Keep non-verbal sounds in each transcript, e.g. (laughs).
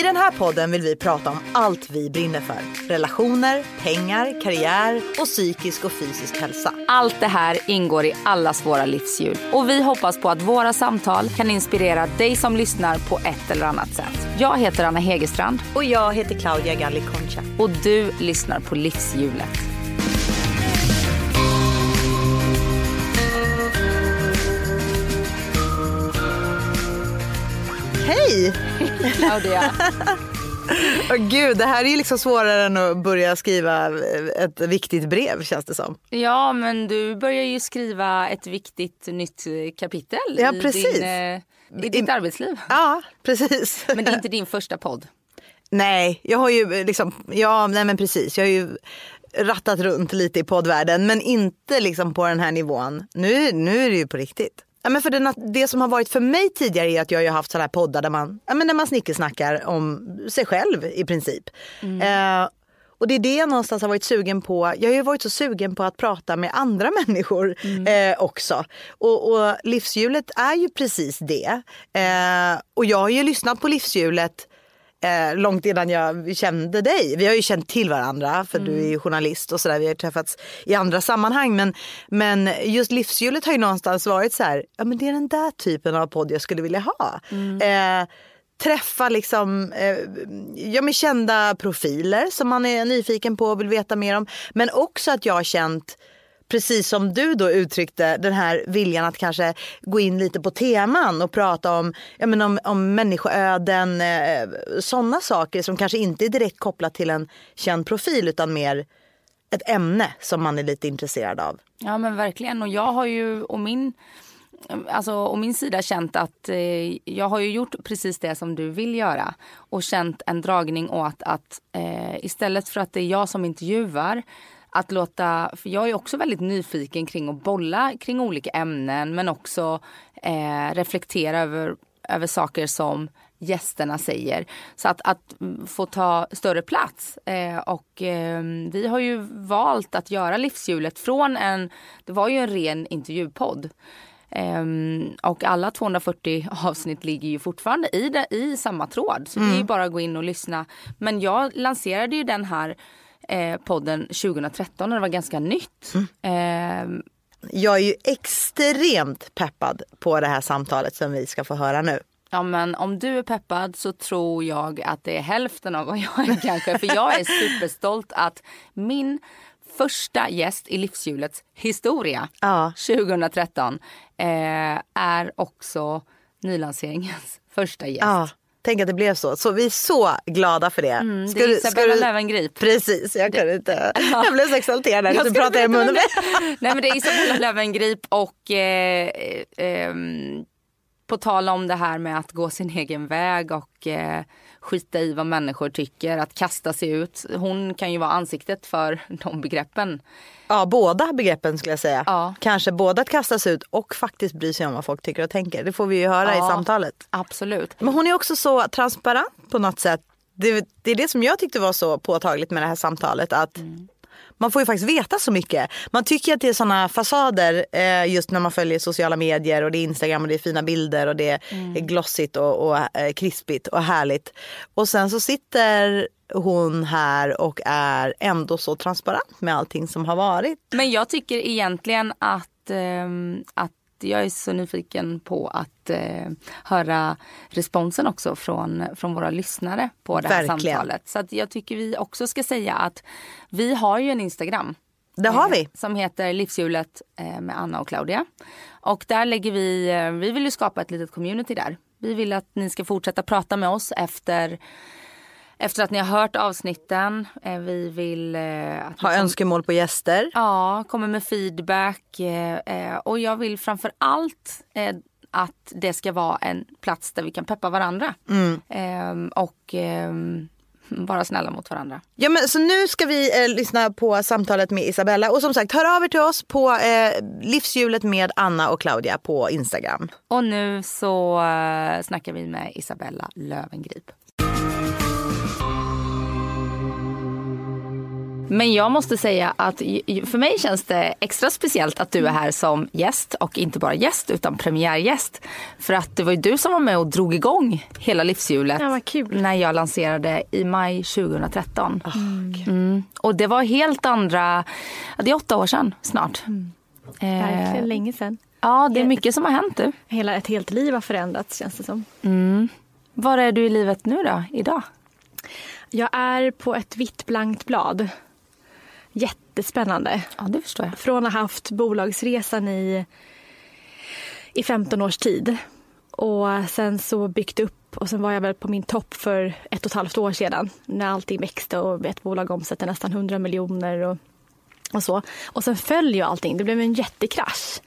I den här podden vill vi prata om allt vi brinner för. Relationer, pengar, karriär och psykisk och fysisk hälsa. Allt det här ingår i allas våra livshjul och vi hoppas på att våra samtal kan inspirera dig som lyssnar på ett eller annat sätt. Jag heter Anna Hegerstrand Och jag heter Claudia Galli Concha. och du lyssnar på Livshjulet. Hej! Claudia. (laughs) Åh gud, det här är ju liksom svårare än att börja skriva ett viktigt brev känns det som. Ja, men du börjar ju skriva ett viktigt nytt kapitel Ja, i, precis. din, eh, i ditt I- arbetsliv. Ja, precis. (laughs) Men det är inte din första podd. Nej, jag har ju liksom, ja nej men precis. Jag har ju rattat runt lite i poddvärlden men inte liksom på den här nivån. Nu, nu är det ju på riktigt. Ja, men för det, det som har varit för mig tidigare är att jag har haft sådana här poddar där man, ja, men där man snickesnackar om sig själv i princip. Eh, och det är det jag någonstans har varit sugen på. Jag har ju varit så sugen på att prata med andra (laughs) människor eh, också. Och, och livshjulet är ju precis det. Eh, och jag har ju lyssnat på livshjulet eh, långt innan jag kände dig. Vi har ju känt till varandra för du är ju journalist och sådär. Vi har träffats i andra sammanhang. Men, men just livshjulet har ju någonstans varit så här, ja men det är den där typen av podd jag skulle vilja ha. Eh, träffa liksom, eh, ja, men kända profiler som man är nyfiken på och vill veta mer om. Men också att jag har känt precis som du då uttryckte den här viljan att kanske gå in lite på teman och prata om, ja, men om, om människoöden, eh, sådana saker som kanske inte är direkt kopplat till en känd profil utan mer ett ämne som man är lite intresserad av. Ja men verkligen och jag har ju och min Alltså, å min sida känt att eh, jag har ju gjort precis det som du vill göra och känt en dragning åt att eh, istället för att det är jag som intervjuar att låta, för jag är också väldigt nyfiken kring att bolla kring olika ämnen men också eh, reflektera över, över saker som gästerna säger. Så att, att mm, få ta större plats. Eh, och eh, vi har ju valt att göra livshjulet från en, det var ju en ren intervjupodd. Ehm, och alla 240 avsnitt ligger ju fortfarande i, det, i samma tråd. Så det är ju bara att gå in och lyssna. Men jag lanserade ju den här eh, podden 2013 när det var ganska nytt. Ehm, Jag är ju extremt peppad på det här samtalet som vi ska få höra nu. Ja men om du är peppad så tror jag att det är hälften av vad jag är kanske. För jag är superstolt att min första gäst i livshjulets historia Ja. 2013 eh, är också nylanseringens första gäst. Ja, tänk att det blev så. Så vi är så glada för det. Mm, Ska det är du- Isabella du- Löwengrip. Precis, jag kan inte. (laughs) Jag blev så exalterad när du pratade i munnen. Nej men det är Isabella Löwengrip och eh, eh, ehm, på tal om det här med att gå sin egen väg och eh, skita i vad människor tycker, att kasta sig ut. Hon kan ju vara ansiktet för (laughs) de begreppen. Ja, båda begreppen skulle jag säga. Ja. Kanske både att kastas ut och faktiskt bry sig om vad folk tycker och tänker. Det får vi ju höra i Ja. samtalet. Absolut. Men hon är också så transparent på något sätt. Det, det är det som jag tyckte var så påtagligt med det här samtalet. Att Man får ju faktiskt veta så mycket. Man tycker att det är såna fasader eh, just när man följer sociala medier och det är Instagram och det är fina bilder och det är glossigt och, och eh, krispigt och härligt. Och sen så sitter hon här och är ändå så transparent med allting som har varit. Men jag tycker egentligen att, ehm, att jag är så nyfiken på att eh, höra responsen också från, från våra lyssnare på det här Verkligen. samtalet. Så att jag tycker vi också ska säga att vi har ju en Instagram. Det har eh, vi. Som heter Livshjulet eh, med Anna och Claudia. Och där lägger vi, eh, vi vill ju skapa ett litet community där. Vi vill att ni ska fortsätta prata med oss efter efter att ni har hört avsnitten. Eh, Vi vill eh, att kom- önskemål på gäster. Ja, kommer med feedback. Eh, och jag vill framför allt att det ska vara en plats där vi kan peppa varandra. Mm. Eh, och eh, vara snälla mot varandra. Ja, men, så nu ska vi eh, lyssna på samtalet med Isabella. Och som sagt, hör av er till oss på eh, Livshjulet med Anna och Claudia på Instagram. Och nu så eh, snackar vi med Isabella Lövengrip. Men jag måste säga att för mig känns det extra speciellt att du är här som gäst och inte bara gäst utan premiärgäst. För att det var ju du som var med och drog igång hela livshjulet Ja, vad kul. när jag lanserade i maj 2013. Mm. Och det var helt andra, det är åtta år sedan snart. Eh, Verkligen länge sedan. ja, det är mycket som har hänt du. Hela ett helt liv har förändrats känns det som. Var är du i livet nu då, idag? Jag är på ett vitt blankt blad. Jättespännande. Ja, det förstår jag. Från att ha haft bolagsresan i, i 15 års tid. Och sen så byggt upp och sen var jag väl på min topp för ett och ett halvt år sedan. När allting växte och ett bolag omsätter nästan 100 miljoner och, och så. Och sen föll ju allting. Det blev en jättekrasch.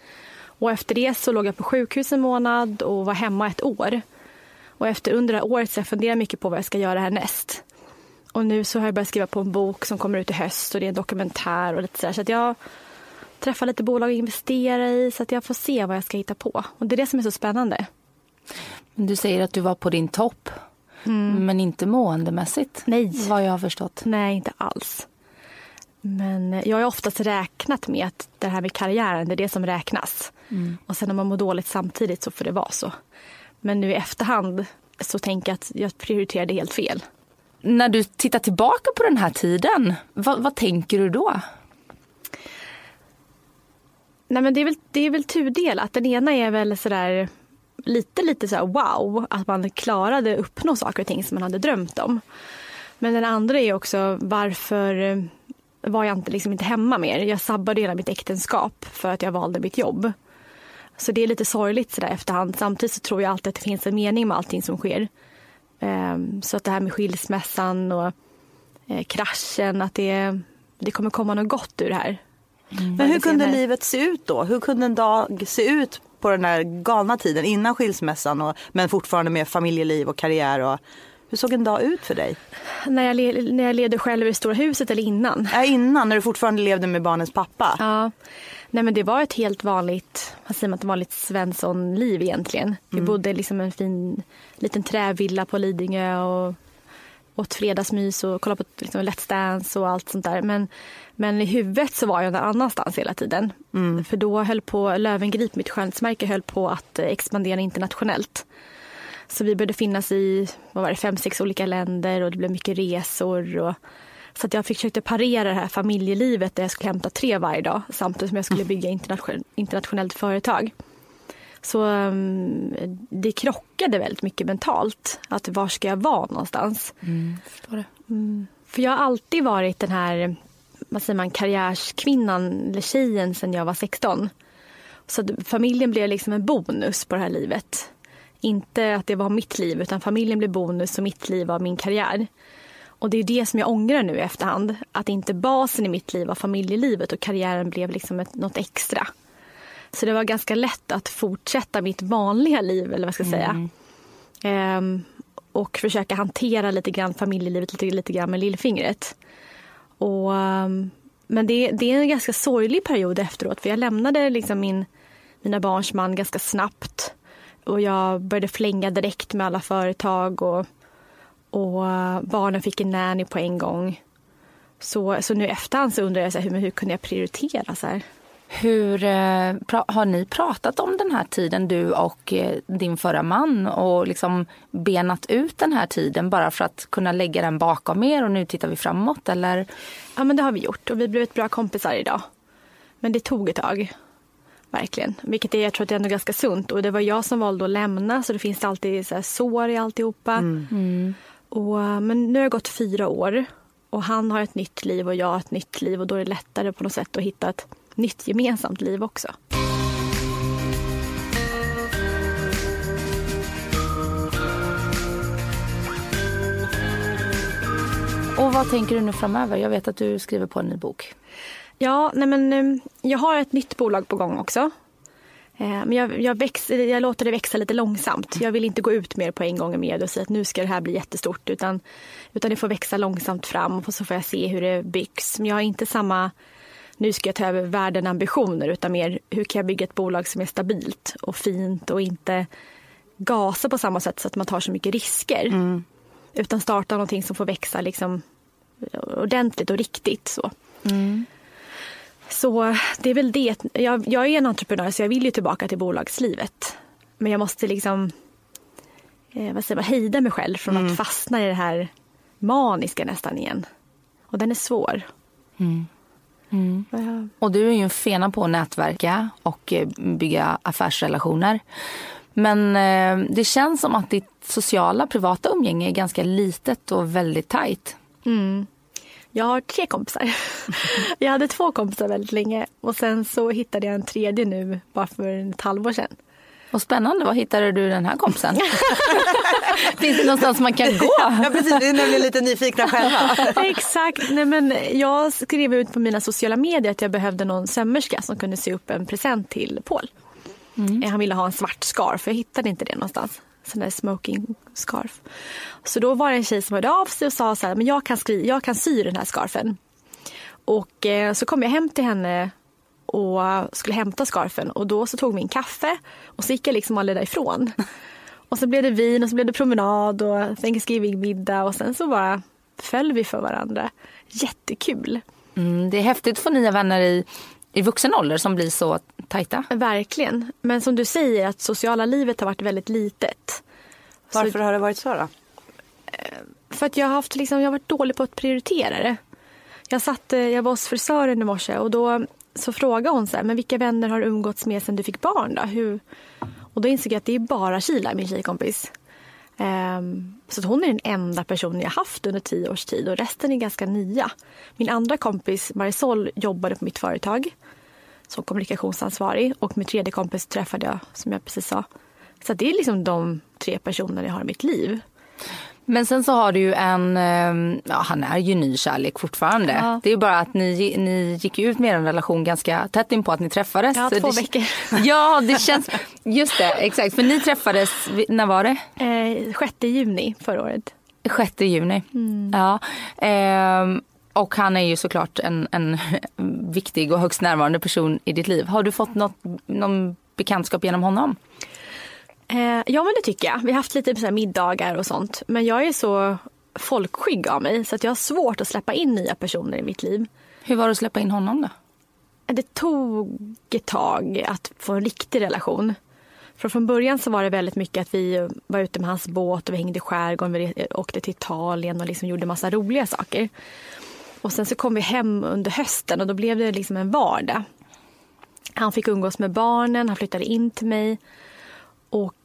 Och efter det så låg jag på sjukhus en månad och var hemma ett år. Och efter under det här året så jag funderar mycket på vad jag ska göra härnäst. Och nu så har jag börjat skriva på en bok som kommer ut i höst och det är en dokumentär och lite sådär. Så att jag träffar lite bolag att investera i så att jag får se vad jag ska hitta på. Och det är det som är så spännande. Men Du säger att du var på din topp. Men inte måendemässigt. Nej. Vad jag har förstått. Nej, inte alls. Men jag har oftast räknat med att det här med karriären, det är det som räknas. Och sen om man mår dåligt samtidigt så får det vara så. Men nu i efterhand så tänker jag att jag prioriterade helt fel. När du tittar tillbaka på den här tiden, vad, vad tänker du då? Nej, men det är väl, det är väl tudelat. Den ena är väl sådär lite, lite så här wow, att man klarade uppnå saker och ting som man hade drömt om. Men den andra är också varför eh, var jag inte, liksom inte hemma mer? Jag sabbade hela mitt äktenskap för att jag valde mitt jobb. Så det är lite sorgligt sådär efterhand. Samtidigt så tror jag alltid att det finns en mening med allting som sker. Ehm, Så att det här med skilsmässan och eh, kraschen, att det, det kommer komma något gott ur det här. Men hur kunde livet se ut då? Hur kunde en dag se ut på den här galna tiden innan skilsmässan och, men fortfarande med familjeliv och karriär? Och, hur såg en dag ut för dig? När jag, le, när jag levde själv i det stora huset eller innan? Äh, innan, när du fortfarande levde med barnens pappa? Ja. Nej men det var ett helt vanligt, vad säger man, ett vanligt Svensson-liv egentligen. Vi bodde liksom en fin liten trävilla på Lidingö och åt fredagsmys och kollade på liksom Let's Dance och allt sånt där. Men, men i huvudet så var jag någon annanstans hela tiden. För då höll på, Lövengrip, mitt skönhetsmärke, höll på att expandera internationellt. Så vi började finnas i vad var det, fem, sex olika länder och det blev mycket resor. Och, så att jag försökte parera det här familjelivet där jag skulle hämta tre varje dag samtidigt som jag skulle bygga internation, internationellt företag. Så um, det krockade väldigt mycket mentalt. Att var ska jag vara någonstans? Förstår det. För jag har alltid varit den här vad säger man, karriärskvinnan eller tjejen sedan jag var 16. Så familjen blev liksom en bonus på det här livet. Inte att det var mitt liv utan familjen blev bonus och mitt liv var min karriär. Och det är det som jag ångrar nu i efterhand. Att inte basen i mitt liv var familjelivet och karriären blev liksom ett, något extra. Så det var ganska lätt att fortsätta mitt vanliga liv eller vad jag ska säga. Ehm, och försöka hantera lite grann familjelivet lite, lite grann med lillfingret. Och, ehm, men det, det är en ganska sorglig period efteråt för jag lämnade liksom min, mina barns man ganska snabbt. Och jag började flänga direkt med alla företag och, och barnen fick en nanny på en gång. Så, så nu i efterhand så undrar jag så här, hur, men hur kunde jag prioritera så här? Hur, eh, har ni pratat om den här tiden, du och eh, din förra man och liksom benat ut den här tiden bara för att kunna lägga den bakom er och nu tittar vi framåt? Eller? Ja men det har vi gjort och vi blev ett bra kompisar idag. Men det tog ett tag. Verkligen. Vilket är, jag tror att det är ändå ganska sunt. Och det var jag som valde att lämna så det finns alltid så här sår i alltihopa. Och, men nu har det gått fyra år. Och han har ett nytt liv och jag har ett nytt liv. Och då är det lättare på något sätt att hitta ett nytt gemensamt liv också. Och vad tänker du nu framöver? Jag vet att du skriver på en ny bok. Ja, nej men eh, jag har ett nytt bolag på gång också. Eh, Men jag, jag, växer, jag låter det växa lite långsamt. Jag vill inte gå ut mer på en gång i media och säga att nu ska det här bli jättestort. Utan, utan det får växa långsamt fram och så får jag se hur det byggs. Men jag har inte samma, nu ska jag ta över världen ambitioner utan mer hur kan jag bygga ett bolag som är stabilt och fint och inte gasa på samma sätt så att man tar så mycket risker. Utan starta någonting som får växa liksom ordentligt och riktigt. Så. Så det är väl det. Jag, jag är en entreprenör så jag vill ju tillbaka till bolagslivet. Men jag måste liksom eh, vad säger man, hejda mig själv från att fastna i det här maniska nästan igen. Och den är svår. Ja. Och du är ju en fena på att nätverka och eh, bygga affärsrelationer. Men eh, det känns som att ditt sociala privata umgänge är ganska litet och väldigt tajt. Jag har tre kompisar. (laughs) Jag hade två kompisar väldigt länge och sen så hittade jag en tredje nu bara för ett halvår sedan. Vad spännande, var hittade du den här kompisen? (laughs) Finns det någonstans man kan gå? Ja precis, (laughs) vi är nämligen lite nyfikna själva. Exakt. Nej, men jag skrev ut på mina sociala medier att jag behövde någon sömmerska som kunde sy upp en present till Paul. Eh, Han ville ha en svart scarf, jag hittade inte det någonstans. Sån där smoking scarf. Så då var det en tjej som hörde av sig och sa så här, men jag kan, skri- jag kan sy den här scarfen. Och eh, så kom jag hem till henne och skulle hämta scarfen och då så tog vi en kaffe och så gick jag liksom aldrig därifrån. (laughs) Och så blev det vin och så blev det promenad och Thanksgiving-middag och sen så bara föll vi för varandra. Jättekul. Mm, det är häftigt att få nya vänner i, i vuxen ålder som blir så tajta. Verkligen. Men som du säger att sociala livet har varit väldigt litet. Varför har det varit så då? För att jag har, haft, liksom, jag har varit dålig på att prioritera det. Jag, satt, eh, jag var hos frisören i morse och då så frågade hon så här, men vilka vänner har du umgåtts med sen du fick barn då? Hur? Och då insåg jag att det är bara Kila, min tjejkompis. Ehm, så att hon är den enda personen jag haft under tio års tid och resten är ganska nya. Min andra kompis Marisol jobbade på mitt företag som kommunikationsansvarig och min tredje kompis träffade jag som jag precis sa. Så det är liksom de tre personerna jag har i mitt liv. Men sen så har du ju en, eh, ja han är ju ny kärlek fortfarande. Ja. Det är ju bara att ni, ni gick ut med er relation ganska tätt in på att ni träffades. Ja, två det, veckor. (laughs) Ja, det känns, just det, exakt. För ni träffades, när var det? Eh, 6 juni förra året. 6 juni. Ja. Ehm, och han är ju såklart en, en (laughs) viktig och högst närvarande person i ditt liv. Har du fått något, någon bekantskap genom honom? Eh, ja men det tycker jag. Vi har haft lite så middagar och sånt. Men jag är så folkskygg av mig så att jag har svårt att släppa in nya personer i mitt liv. Hur var det att släppa in honom då? Det tog ett tag att få en riktig relation. För från början så var det väldigt mycket att vi var ute med hans båt och vi hängde i skärgården, vi åkte till Italien och liksom gjorde massa roliga saker. Och sen så kom vi hem under hösten och då blev det liksom en vardag. Han fick umgås med barnen, han flyttade in till mig.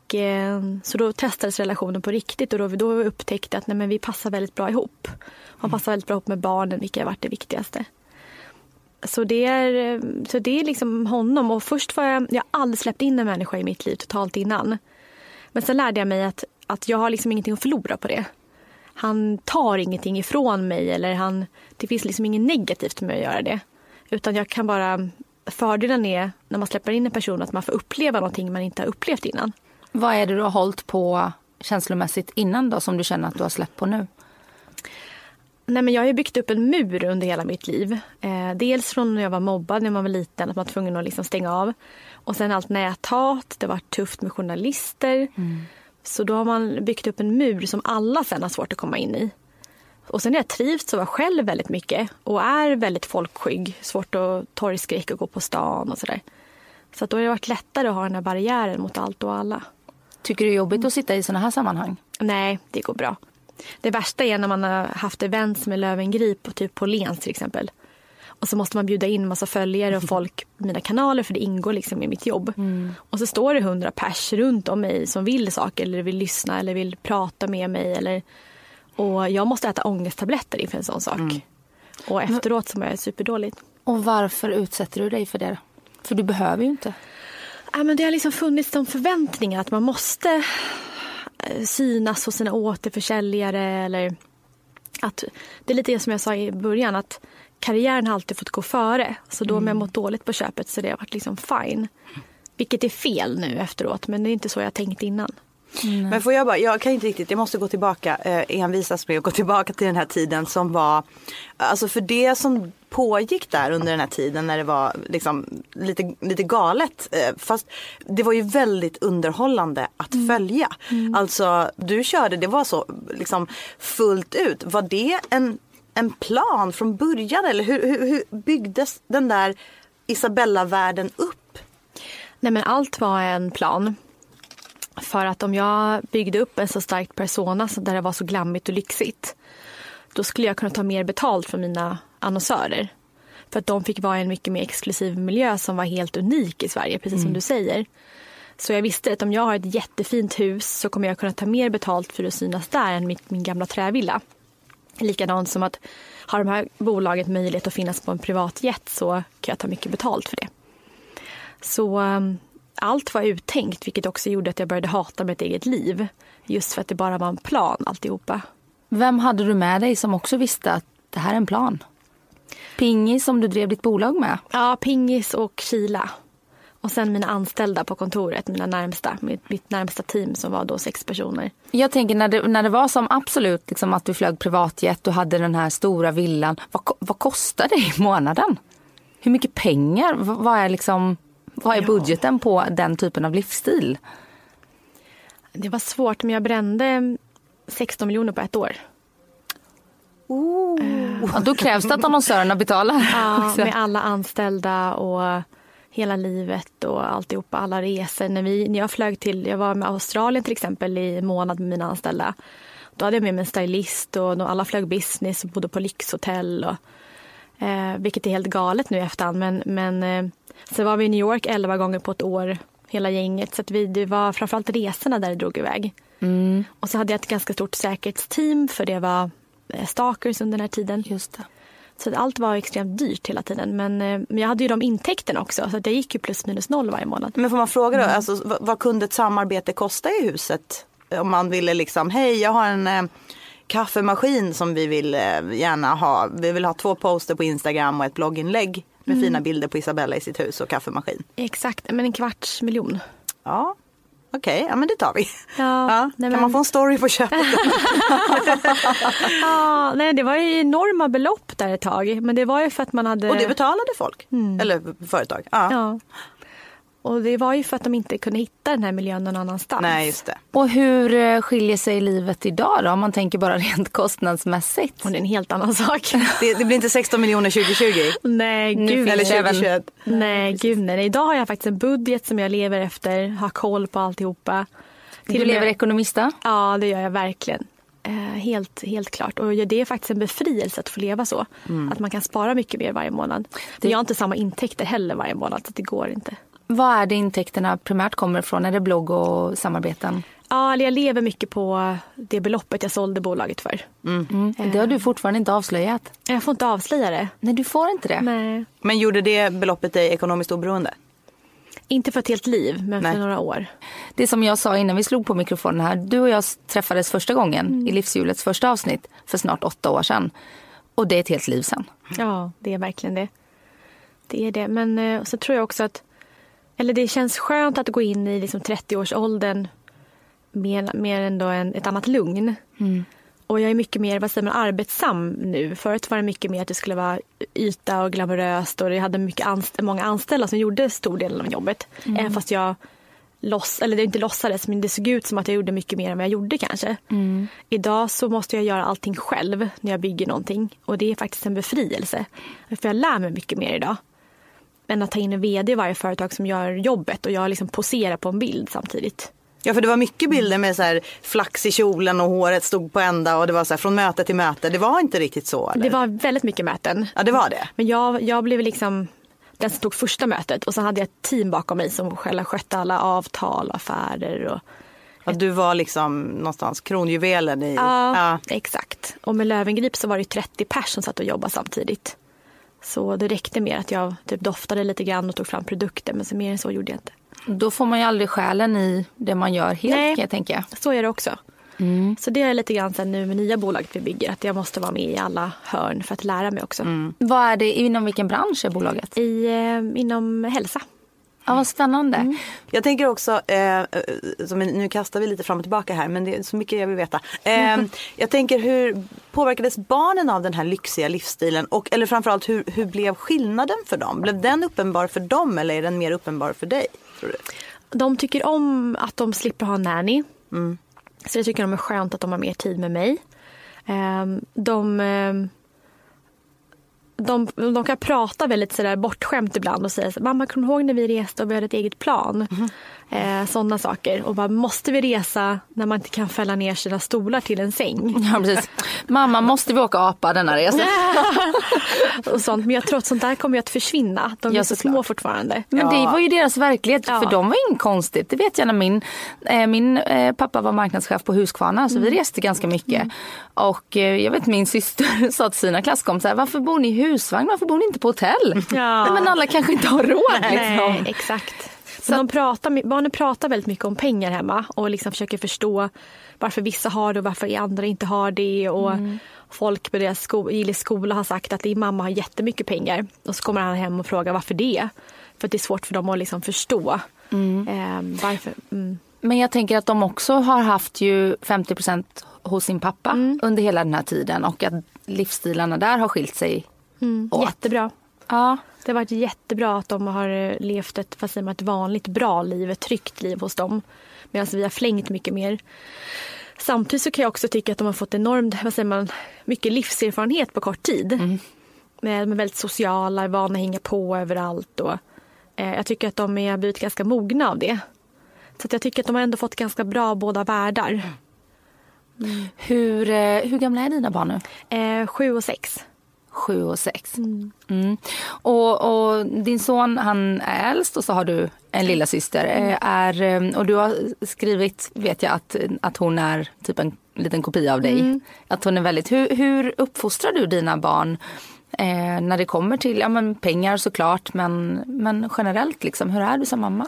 Och, eh, så då testades relationen på riktigt och då, då upptäckte att nej, men vi passar väldigt bra ihop. Han passar väldigt bra ihop med barnen, vilket har varit det viktigaste. Så det är, så det är liksom honom. Och först var jag, jag har aldrig släppt in en människa i mitt liv totalt innan. Men sen lärde jag mig att, att jag har liksom ingenting att förlora på det. Han tar ingenting ifrån mig eller han, det finns liksom inget negativt med att göra det. Utan jag kan bara, fördelen är när man släpper in en person att man får uppleva någonting man inte har upplevt innan. Vad är det du har hållit på känslomässigt innan då som du känner att du har släppt på nu? Nej, men jag har byggt upp en mur under hela mitt liv. Eh, dels från när jag var mobbad när man var liten, att man var tvungen att liksom stänga av. Och sen allt näthat, det varit tufft med journalister. Så då har man byggt upp en mur som alla sen har svårt att komma in i. Och sen har jag trivts att vara själv väldigt mycket och är väldigt folkskygg. Svårt att torgskräck och gå på stan och sådär. Så att då har det varit lättare att ha den här barriären mot allt och alla. Tycker du det är jobbigt att sitta i såna här sammanhang? Nej, det går bra. Det värsta är när man har haft events med Lövengrip och typ på Lens till exempel. Och så måste man bjuda in massa följare och folk på mina kanaler för det ingår liksom i mitt jobb. Och så står det hundra pers runt om mig som vill saker eller vill lyssna eller vill prata med mig. Eller... Och jag måste äta ångesttabletter inför en sån sak. Och efteråt så mår jag superdåligt. Och varför utsätter du dig för det? För du behöver ju inte. Ja, men det har liksom funnits de förväntningar att man måste eh, synas hos sina återförsäljare. Eller att, det är lite det som jag sa i början, att karriären har alltid fått gå före. Så då om jag mått dåligt på köpet så det har varit liksom fine. Vilket är fel nu efteråt, men det är inte så jag tänkt innan. Men får jag bara, jag kan inte riktigt, jag måste gå tillbaka, eh, envisas med att gå tillbaka till den här tiden som var, alltså för det som pågick där under den här tiden när det var liksom lite, lite galet. Eh, fast det var ju väldigt underhållande att följa. Alltså du körde, det var så liksom fullt ut. Var det en, en plan från början eller hur, hur, hur byggdes den där Isabella-världen upp? Nej men allt var en plan. För att om jag byggde upp en så stark persona så där det var så glammigt och lyxigt då skulle jag kunna ta mer betalt för mina annonsörer. För att de fick vara i en mycket mer exklusiv miljö som var helt unik i Sverige, precis som du säger. Så jag visste att om jag har ett jättefint hus så kommer jag kunna ta mer betalt för att synas där än mitt, min gamla trävilla. Likadant som att har de här bolaget möjlighet att finnas på en privat jet så kan jag ta mycket betalt för det. Så um, allt var uttänkt vilket också gjorde att jag började hata mitt eget liv. Just för att det bara var en plan alltihopa. Vem hade du med dig som också visste att det här är en plan? Pingis som du drev ditt bolag med. Ja, Pingis och Kila. Och sen mina anställda på kontoret, mina närmsta, mitt, mitt närmsta team som var då sex personer. Jag tänker när det, när det var som absolut liksom att du flög privatjet och hade den här stora villan. Vad, vad kostar det i månaden? Hur mycket pengar? Vad är, liksom, vad är budgeten på den typen av livsstil? Det var svårt, men jag brände 16 miljoner på ett år. Ja, då krävs det att annonsörerna betalar. Ja, (laughs) också. med alla anställda och hela livet och alltihopa, alla resor. När, vi, när jag flög till, jag var med Australien till exempel i månad med mina anställda. Då hade jag med mig en stylist och alla flög business och bodde på lyxhotell. Och, eh, vilket är helt galet nu i efterhand. Men, men eh, så var vi i New York 11 gånger på ett år, hela gänget. Så vi, det var framförallt resorna där det drog iväg. Och så hade jag ett ganska stort säkerhetsteam för det var stalkers under den här tiden. Just det. Så allt var extremt dyrt hela tiden. Men, eh, men jag hade ju de intäkterna också så att jag gick ju plus minus noll varje månad. Men får man fråga då, alltså, vad, vad kunde ett samarbete kosta i huset? Om man ville liksom, hej jag har en eh, kaffemaskin som vi vill eh, gärna ha. Vi vill ha två poster på Instagram och ett blogginlägg med fina bilder på Isabella i sitt hus och kaffemaskin. Exakt, men en kvarts miljon. Ja, okej, ja men det tar vi. Ja, (laughs) Ja, nej, kan men- man få en story på köpet? (laughs) Ja, nej, det var ju enorma belopp där ett tag. Men det var ju för att man hade... och det betalade folk? Eller företag? Ja. Ja. Och det var ju för att de inte kunde hitta den här miljön någon annanstans. Nej, just det. Och hur eh, skiljer sig livet idag då? Om man tänker bara (laughs) rent kostnadsmässigt. Och det är en helt annan sak. (laughs) det. Det blir inte 16 miljoner 2020? nej, gud. Eller det även- 2021? Nej, gud nej. Idag har jag faktiskt en budget som jag lever efter, har koll på alltihopa. Du och med- lever ekonomista. Ja, det gör jag verkligen. Eh, helt, helt klart. Och det är faktiskt en befrielse att få leva så. Att man kan spara mycket mer varje månad. Men jag har inte samma intäkter heller varje månad, så det går inte. Vad är det intäkterna primärt kommer ifrån? Är det blogg och samarbeten? Ja, jag lever mycket på det beloppet jag sålde bolaget för. Mm. Det har du fortfarande inte avslöjat. Jag får inte avslöja det. Nej, du får inte det. Nej. Men gjorde det beloppet dig ekonomiskt oberoende? Inte för ett helt liv, men Nej. för några år. Det som jag sa innan vi slog på mikrofonen här. Du och jag träffades första gången i Livshjulets första avsnitt för snart åtta år sedan. Och det är ett helt liv sen. Ja, det är verkligen det. Det är det. Men eh, så tror jag också att eller det känns skönt att gå in i liksom 30-årsåldern med, med ändå en, ett annat lugn. Och jag är mycket mer vad säger man, arbetsam nu. Förut var det mycket mer att det skulle vara yta och glamoröst och jag hade mycket anst- många anställda som gjorde stor del av jobbet. Även fast jag loss, eller det inte låtsades men det såg ut som att jag gjorde mycket mer än vad jag gjorde kanske. Idag så måste jag göra allting själv när jag bygger någonting och det är faktiskt en befrielse. För jag lär mig mycket mer idag. Än att ta in en vd i varje företag som gör jobbet och jag liksom poserar på en bild samtidigt. Ja för det var mycket bilder med så här flax i kjolen och håret stod på ända och det var så här från möte till möte. Det var inte riktigt så eller? Det var väldigt mycket möten. Ja det var det. Men jag, jag blev liksom den som tog första mötet och så hade jag ett team bakom mig som själva skötte alla avtal och affärer. Och, Att du var liksom någonstans kronjuvelen i... ja, Ja. exakt. Och med Lövengrip så var det 30 pers som satt och jobbade samtidigt. Så det räckte med att jag typ doftade lite grann och tog fram produkter men så mer än så gjorde jag inte. Då får man ju aldrig själen i det man gör helt Nej. kan jag tänka. Så är det också. Så det är lite grann sen nu med nya bolaget vi bygger att jag måste vara med i alla hörn för att lära mig också. Vad är det, inom vilken bransch är bolaget? I, eh, inom hälsa. Ja, vad spännande. Jag tänker också, eh, som, nu kastar vi lite fram och tillbaka här men det är så mycket jag vill veta. Eh, (laughs) jag tänker hur påverkades barnen av den här lyxiga livsstilen? Och, eller framförallt hur, hur blev skillnaden för dem? Blev den uppenbar för dem eller är den mer uppenbar för dig? Tror du? De tycker om att de slipper ha nanny. Så jag tycker de är skönt att de har mer tid med mig. Ehm, De, ehm, de, de kan prata väldigt sådär bortskämt ibland och säga så, mamma kommer du ihåg när vi reste och vi hade ett eget plan? Eh, Sådana saker. Och bara, måste vi resa när man inte kan fälla ner sina stolar till en säng? (laughs) Ja, precis. Mamma, måste vi åka apa denna resa? (laughs) och sånt. Men jag tror att sånt där kommer ju att försvinna. De är Ja, så såklart. små fortfarande. Men det var ju deras verklighet. Ja. För dem var inget konstigt. Det vet jag när min, eh, min eh, pappa var marknadschef på Husqvarna. Så vi reste ganska mycket. Och eh, jag vet min syster (laughs) sa till sina klasskompisar. Varför bor ni i husvagn? Varför bor ni inte på hotell? Ja. Nej, men alla kanske inte har råd. Nej, Liksom. exakt. Så de pratar, barnen pratar väldigt mycket om pengar hemma och liksom försöker förstå varför vissa har det och varför andra inte har det. Och Folk på deras sko- skola har sagt att din mamma har jättemycket pengar. Och så kommer han hem och frågar varför det. För att det är svårt för dem att liksom förstå. Eh, varför. Mm. Men jag tänker att de också har haft ju 50% hos sin pappa under hela den här tiden. Och att livsstilarna där har skilt sig åt. Jättebra. Ja. Det har varit jättebra att de har eh, levt ett, vad säger man, ett vanligt bra liv, ett tryggt liv hos dem. Medan vi har flängt mycket mer. Samtidigt så kan jag också tycka att de har fått enormt, vad säger man, mycket livserfarenhet på kort tid. Mm. De är väldigt sociala, är vana att hänga på överallt. Och, eh, jag tycker att de är blivit ganska mogna av det. Så att jag tycker att de har ändå fått ganska bra båda världar. Hur, eh, hur gamla är dina barn nu? Eh, sju och sex. Sju och sex. Mm. Och, och din son han är äldst och så har du en lilla syster. Eh, Är, eh, och du har skrivit, vet jag, att, att hon är typ en liten kopia av dig. Att hon är väldigt, hur, hur uppfostrar du dina barn eh, när det kommer till ja, men pengar såklart men, men generellt liksom, hur är du som mamma?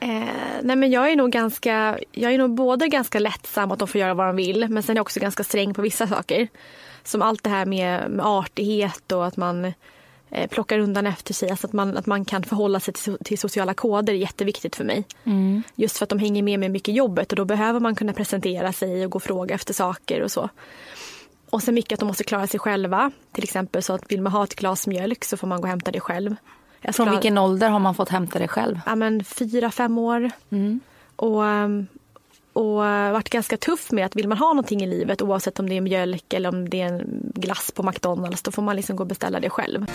Eh, nej men jag är nog ganska, jag är nog både ganska lättsam att de får göra vad de vill men sen är jag också ganska sträng på vissa saker. Som allt det här med, med artighet och att man eh, plockar undan efter sig. Alltså att man, att man kan förhålla sig till, till sociala koder är jätteviktigt för mig. Just för att de hänger med mig mycket i jobbet och då behöver man kunna presentera sig och gå och fråga efter saker och så. Och sen mycket att de måste klara sig själva. Till exempel så att vill man ha ett glas mjölk så får man gå och hämta det själv. Från vilken ålder har man fått hämta det själv? ja, men fyra, fem år. Och, ehm, och varit ganska tuff med att vill man ha någonting i livet oavsett om det är mjölk eller om det är en glass på McDonalds då får man liksom gå och beställa det själv.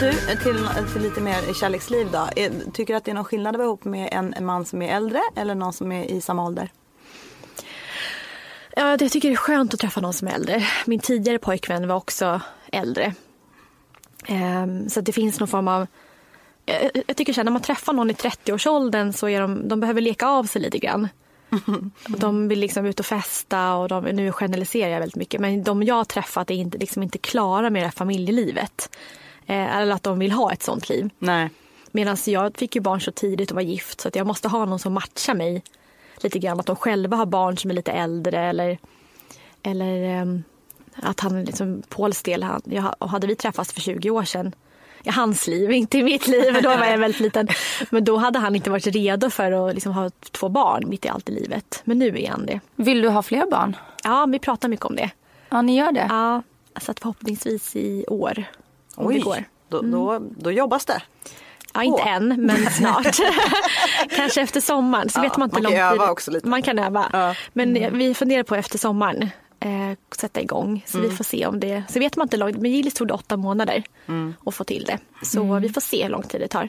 Du, till, till lite mer kärleksliv då. Tycker du att det är någon skillnad att vara ihop med en, en man som är äldre eller någon som är i samma ålder? Ja, jag tycker det är skönt att träffa någon som är äldre. Min tidigare pojkvän var också äldre. Ehm, så det finns någon form av... Jag, jag tycker så här, när man träffar någon i 30-årsåldern så är de, de behöver leka av sig lite grann. (laughs) De vill liksom ut och festa och de, nu generaliserar jag väldigt mycket men de jag har träffat är inte, liksom inte klara med det här familjelivet. Eh, eller att de vill ha ett sånt liv. Nej. Medan jag fick ju barn så tidigt och var gift så att jag måste ha någon som matchar mig lite grann. Att de själva har barn som är lite äldre eller, eller ehm, att han liksom, Pauls del, han, jag, hade vi träffats för 20 år sedan i hans liv, inte i mitt liv, då var jag väldigt liten. (laughs) Men då hade han inte varit redo för att liksom ha två barn mitt i allt i livet. Men nu är han det. Vill du ha fler barn? Ja, vi pratar mycket om det. Ja, ni gör det? Ja, så att förhoppningsvis i år. Om det går. Då, då, då jobbas det. Ja, inte Åh. än, men (laughs) snart. (laughs) Kanske efter sommaren. Så Ja, vet man inte man kan lång tid. öva också lite. Man kan öva. Ja. Men eh, vi funderar på efter sommaren. Eh, sätta igång. Så Mm. vi får se om det. Så vet man inte långt. Men Gillis tog det åtta månader Mm. att få till det. Så vi får se hur lång tid det tar.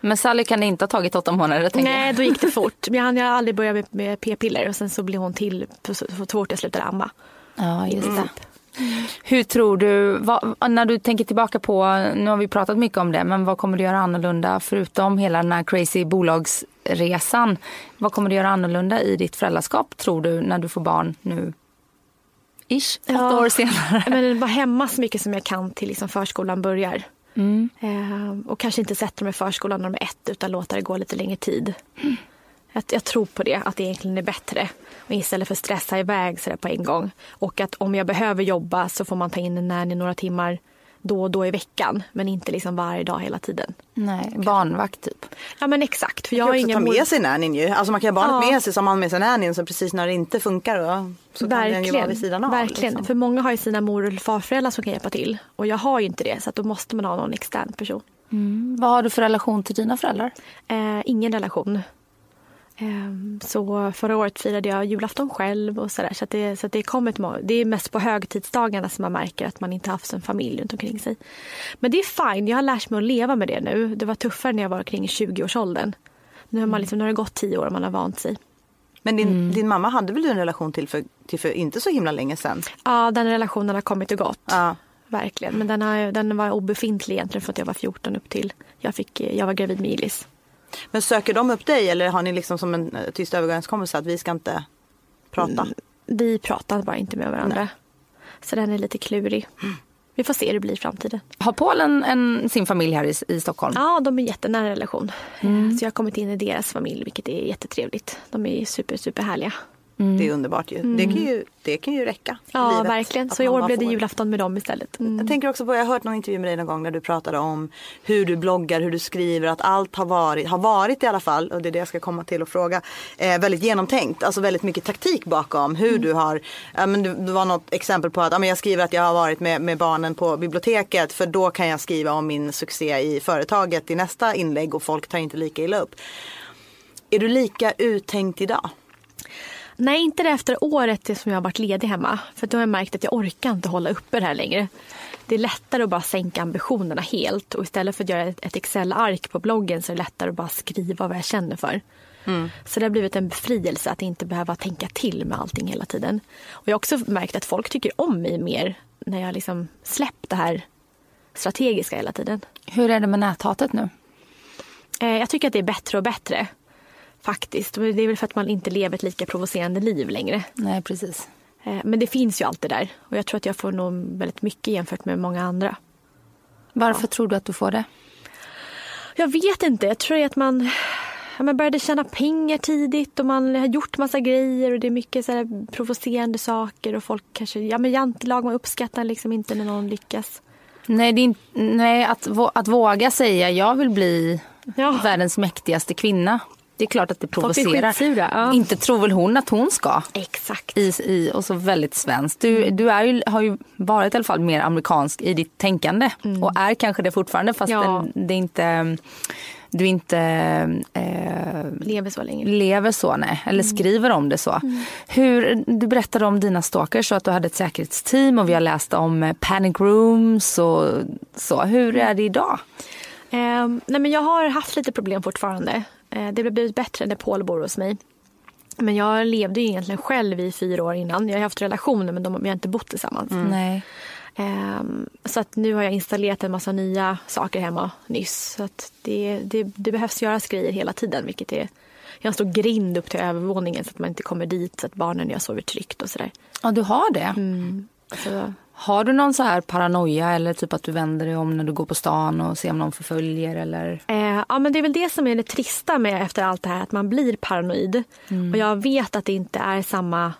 Men Sally kan det inte ha tagit åtta månader Nej, jag. då gick det (laughs) fort. Men jag hann aldrig börjat med, med p-piller och sen så blev hon till så, fort jag slutade amma. Ja, just det. Hur tror du, vad, när du tänker tillbaka på, nu har vi pratat mycket om det, men vad kommer du göra annorlunda förutom hela den här crazy bolagsresan? Vad kommer du göra annorlunda i ditt föräldraskap tror du när du får barn nu? Ish, åtta Ja. år senare. Men vara hemma så mycket som jag kan till liksom förskolan börjar. Eh, och kanske inte sätta dem i förskolan när de är ett utan låta det gå lite längre tid. Jag, jag tror på det, att det egentligen är bättre. Och istället för att stressa iväg så där på en gång. Och att om jag behöver jobba så får man ta in en nanny några timmar då och då i veckan. Men inte liksom varje dag hela tiden. Nej, barnvakt typ. Ja men exakt. För Jag har kan också ingen ta med sig nannyn ju. Alltså man kan ha barnet Ja. med sig som man med sig nannyn så precis när det inte funkar då, så kan den ju vara vid sidan av. Verkligen. liksom. För många har ju sina mor eller farföräldrar som kan hjälpa till. Och jag har ju inte det så att då måste man ha någon extern person. Vad har du för relation till dina föräldrar? Eh, ingen relation. Eh, så förra året firade jag julafton själv och sådär. Så, att det, så att det, kom ett, det är mest på högtidsdagarna som man märker att man inte haft en familj runt omkring sig. Men det är fine, jag har lärt mig att leva med det nu. Det var tuffare när jag var kring 20-årsåldern. Nu har, man liksom, nu har det gått tio år och man har vant sig. Men din, Mm. din mamma hade väl du en relation till för, till för inte så himla länge sedan? Ja, den relationen har kommit och gått. Ja. Verkligen. Men den, har, den var obefintlig egentligen från att jag var 14 upp till jag, fick, jag var gravid med Ilis. Men söker de upp dig eller har ni liksom som en eh, tyst överenskommelse att vi ska inte prata? Mm. Vi pratar bara inte med varandra. Så den är lite klurig. Vi får se hur det blir i framtiden. Har Polen en, sin familj här i, i Stockholm? Ja, de är jättenära relation. Så jag har kommit in i deras familj, vilket är jättetrevligt. De är super, super härliga. Det är underbart ju. Det, kan ju. det kan ju räcka. Mm. Ja, livet, verkligen. Så i år blev det julafton med dem istället. Mm. Jag tänker också på, jag har hört någon intervju med dig någon gång när du pratade om hur du bloggar, hur du skriver, att allt har varit, har varit i alla fall, och det är det jag ska komma till och fråga, eh, väldigt genomtänkt, alltså väldigt mycket taktik bakom hur du har, ja, men det, det var något exempel på att ja, men jag skriver att jag har varit med, med barnen på biblioteket för då kan jag skriva om min succé i företaget i nästa inlägg och folk tar inte lika illa upp. Är du lika uttänkt idag? Nej, inte det efter året som jag har varit ledig hemma. För då har jag märkt att jag orkar inte hålla uppe det här längre. Det är lättare att bara sänka ambitionerna helt. Och istället för att göra ett Excel-ark på bloggen så är det lättare att bara skriva vad jag känner för. Så det har blivit en befrielse att inte behöva tänka till med allting hela tiden. Och jag har också märkt att folk tycker om mig mer när jag liksom släppt det här strategiska hela tiden. Hur är det med näthatet nu? Eh, Jag tycker att det är bättre och bättre. Faktiskt. Det är väl för att man inte lever ett lika provocerande liv längre. Nej, precis. Eh, Men det finns ju alltid där. Och jag tror att jag får nog väldigt mycket jämfört med många andra. Varför tror du att du får det? Jag vet inte. Jag tror att man, ja, man började tjäna pengar tidigt och man har gjort massa grejer och det är mycket så här provocerande saker och folk kanske, ja men jantelag, man uppskattar liksom inte när någon lyckas. Nej, det är nej att, att våga säga jag vill bli Ja. världens mäktigaste kvinna. Det är klart att det Folk provocerar. skitsura, ja. Inte tror väl hon att hon ska. Exakt. I, i, och så väldigt svensk. Du, du är ju, har ju varit i alla fall mer amerikansk i ditt tänkande. Och är kanske det fortfarande fast Ja. det, det är inte, du inte eh, Lever så länge. lever så, nej. Eller skriver om det så. Hur, du berättade om dina stalkers och att du hade ett säkerhetsteam och vi har läst om eh, panic rooms och så. Hur är det idag? Eh, nej men jag har haft lite problem fortfarande. Eh, det har blivit bättre när Paul bor hos mig. Men jag levde ju egentligen själv i fyra år innan. Jag har haft relationer men de, vi har inte bott tillsammans. Nej. Ehm, så att nu har jag installerat en massa nya saker hemma nyss. Så att det, det, det behövs göras grejer hela tiden. Vilket är, jag har en stor grind upp till övervåningen så att man inte kommer dit så att barnen och jag sover tryggt och sådär. Ja, du har det. Så, Har du någon så här paranoia eller typ att du vänder dig om när du går på stan och ser om någon förföljer eller? eh, ja, men det är väl det som är det trista med efter allt det här, att man blir paranoid. Och jag vet att det inte är samma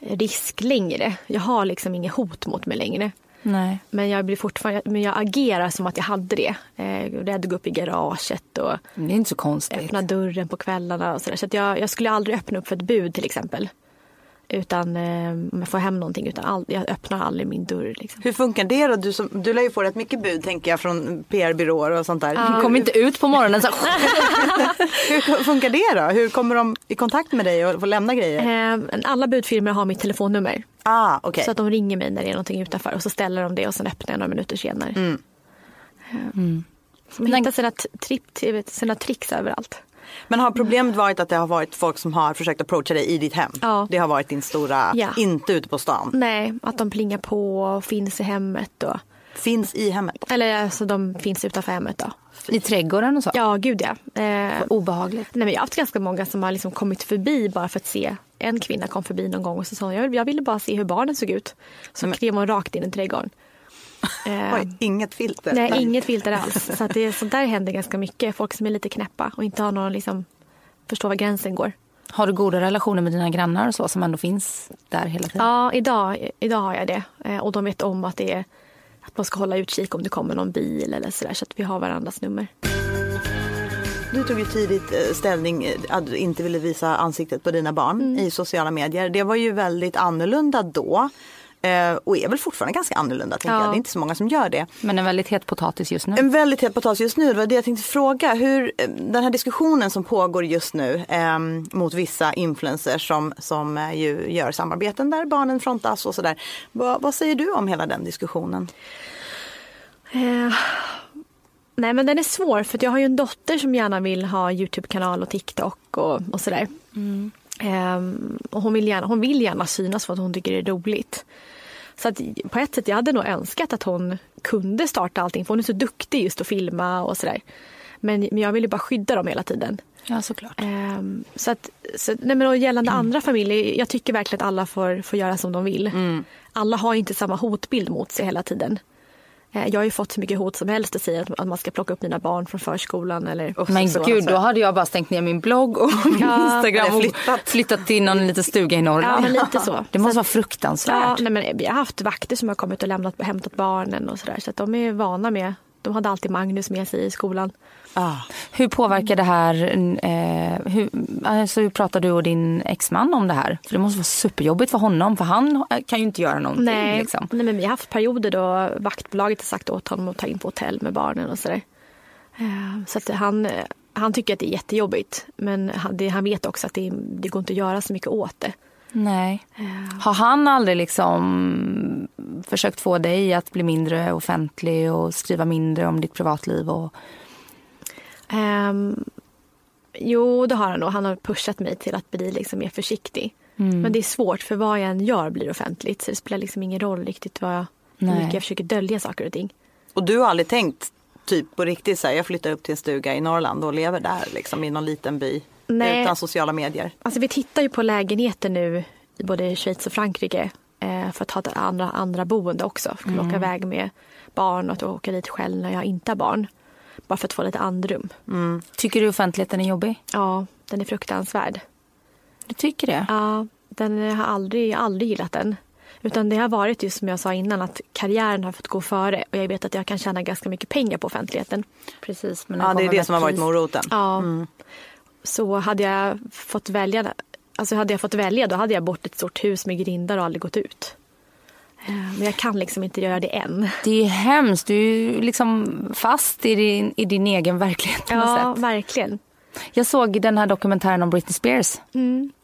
risk längre. Jag har liksom inget hot mot mig längre. Nej. Men jag, blir fortfarande, men jag agerar som att jag hade det. Eh, rädd att gå upp i garaget och Det är inte så konstigt. öppna dörren på kvällarna och sådär. Så att jag, jag skulle aldrig öppna upp för ett bud till exempel. Utan eh, om jag får hem någonting. Utan all, jag öppnar aldrig min dörr. Liksom. Hur funkar det då? Du, som, du lär ju få rätt mycket bud tänker jag från PR-byråer och sånt där. Du kommer inte ut på morgonen så (laughs) Hur funkar det då? Hur kommer de i kontakt med dig och får lämna grejer? Eh, alla budfirmor har mitt telefonnummer. Ah, okej. Så att de ringer mig när det är någonting utanför. Och så ställer de det och sen öppnar jag några minuter senare. Mm. Eh, Så man hittar sina, tripp, sina tricks överallt. Men har problemet varit att det har varit folk som har försökt approacha dig i ditt hem? Ja. Det har varit din stora, Ja. inte ute på stan. Nej, att de plingar på och finns i hemmet. Och, Finns i hemmet. eller alltså de finns utanför hemmet då. I trädgården och så? Ja, gud ja. Eh, Obehagligt. Nej, men jag har haft ganska många som har liksom kommit förbi bara för att se. En kvinna kom förbi någon gång och så sa hon, jag, ville bara se hur barnen såg ut. Så Men- klev hon rakt in i trädgården. Eh, Oj, inget filter. nej, inget filter alls. Så att det, sånt där händer ganska mycket. Folk som är lite knäppa och inte har någon liksom, förstår var gränsen går. Har du goda relationer med dina grannar och så som ändå finns där hela tiden? Ja, idag, idag har jag det. Eh, och de vet om att det är att man ska hålla utkik om det kommer någon bil eller sådär så att vi har varandras nummer. Du tog ju tidigt eh, ställning att du inte ville visa ansiktet på dina barn i sociala medier. Det var ju väldigt annorlunda då. Eh, Och är väl fortfarande ganska annorlunda tänker Ja. jag. Det är inte så många som gör det. Men en väldigt het potatis just nu. En väldigt het potatis just nu, det var det jag tänkte fråga. Hur, eh, den här diskussionen som pågår just nu eh, mot vissa influencers som, som eh, ju gör samarbeten där barnen frontas och sådär. Vad, vad säger du om hela den diskussionen? Eh, nej men den är svår för att jag har ju en dotter som gärna vill ha Youtube-kanal och TikTok och, och sådär. Ehm, och hon vill, gärna, hon vill gärna synas för att hon tycker det är roligt. Så att på ett sätt jag hade nog önskat att hon kunde starta allting för hon är så duktig just att filma och sådär. Men, men jag vill ju bara skydda dem hela tiden. Ja, såklart. Ehm, så att, så, nej men och gällande andra familjer, jag tycker verkligen att alla får, får göra som de vill. Alla har inte samma hotbild mot sig hela tiden. Eh, Jag har ju fått så mycket hot som helst att säga att, man ska plocka upp mina barn från förskolan eller Men så. gud, då hade jag bara stängt ner min blogg och (laughs) min Ja, Instagram och flyttat. flyttat. till någon liten stuga i Norrland. Ja, men lite så. Det måste Så vara fruktansvärt. Ja, nej men vi har haft vakter som har kommit och lämnat, hämtat barnen och sådär. Så att de är vana med, de hade alltid Magnus med sig i skolan. Ah. Hur påverkar det här, eh, hur, alltså hur pratar du och din exman om det här? För det måste vara superjobbigt för honom, för han kan ju inte göra någonting. Nej, Liksom. nej men vi har haft perioder då vaktbolaget har sagt åt honom att ta in på hotell med barnen och sådär. Eh, Så att han, eh, han tycker att det är jättejobbigt. Men han, det, han vet också att det, det går inte att göra så mycket åt det. Nej. Har han aldrig liksom försökt få dig att bli mindre offentlig och skriva mindre om ditt privatliv? Och... Ehm, jo, det har han nog. Han har pushat mig till att bli liksom mer försiktig. Men det är svårt för vad jag än gör blir offentligt. Så det spelar liksom ingen roll riktigt vad jag, hur mycket jag försöker dölja saker och ting. Och du har aldrig tänkt typ på riktigt så här, jag flyttar upp till en stuga i Norrland och lever där liksom i någon liten by Nej. utan sociala medier. Alltså vi tittar ju på lägenheter nu i både Schweiz och Frankrike eh, för att ha ett andra, andra boende också. För att kunna åka iväg med barn och att åka dit själv när jag inte har barn. Bara för att få lite andrum. Tycker du offentligheten är jobbig? Ja, den är fruktansvärd. Du tycker det? Ja, den har aldrig, jag har aldrig gillat den. Utan det har varit just som jag sa innan att karriären har fått gå före och jag vet att jag kan tjäna ganska mycket pengar på offentligheten. Precis. Men Ja, det är det som har varit moroten. Ja. Så hade jag fått välja Alltså hade jag fått välja då hade jag bort ett stort hus med grindar och aldrig gått ut. Men jag kan liksom inte göra det än. Det är hemskt. Du är liksom fast i din, i din egen verklighet på något Ja, sätt. verkligen. Jag såg den här dokumentären om Britney Spears.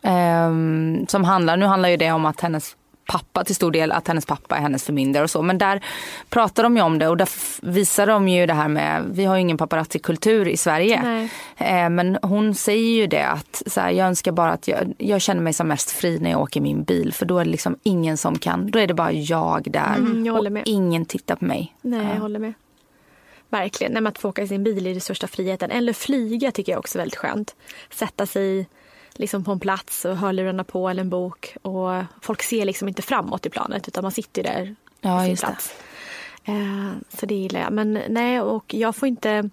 Ehm, som handlar, nu handlar ju det om att hennes pappa till stor del, att hennes pappa är hennes förmyndare och så. Men där pratar de ju om det och där visar de ju det här med, vi har ju ingen paparazzi-kultur i Sverige. Eh, men hon säger ju det att så här, jag önskar bara att jag, jag känner mig som mest fri när jag åker min bil. För då är det liksom ingen som kan, då är det bara jag där. Mm, jag och ingen tittar på mig. Nej, jag håller med. Verkligen. Nej, att få åka i sin bil är den största friheten. Eller flyga tycker jag också är väldigt skönt. Sätta sig liksom på en plats och hörlurarna på eller en bok. Och folk ser liksom inte framåt i planet utan man sitter där Ja, på sin just det. plats. Eh, så det gillar jag. Men nej, och jag får inte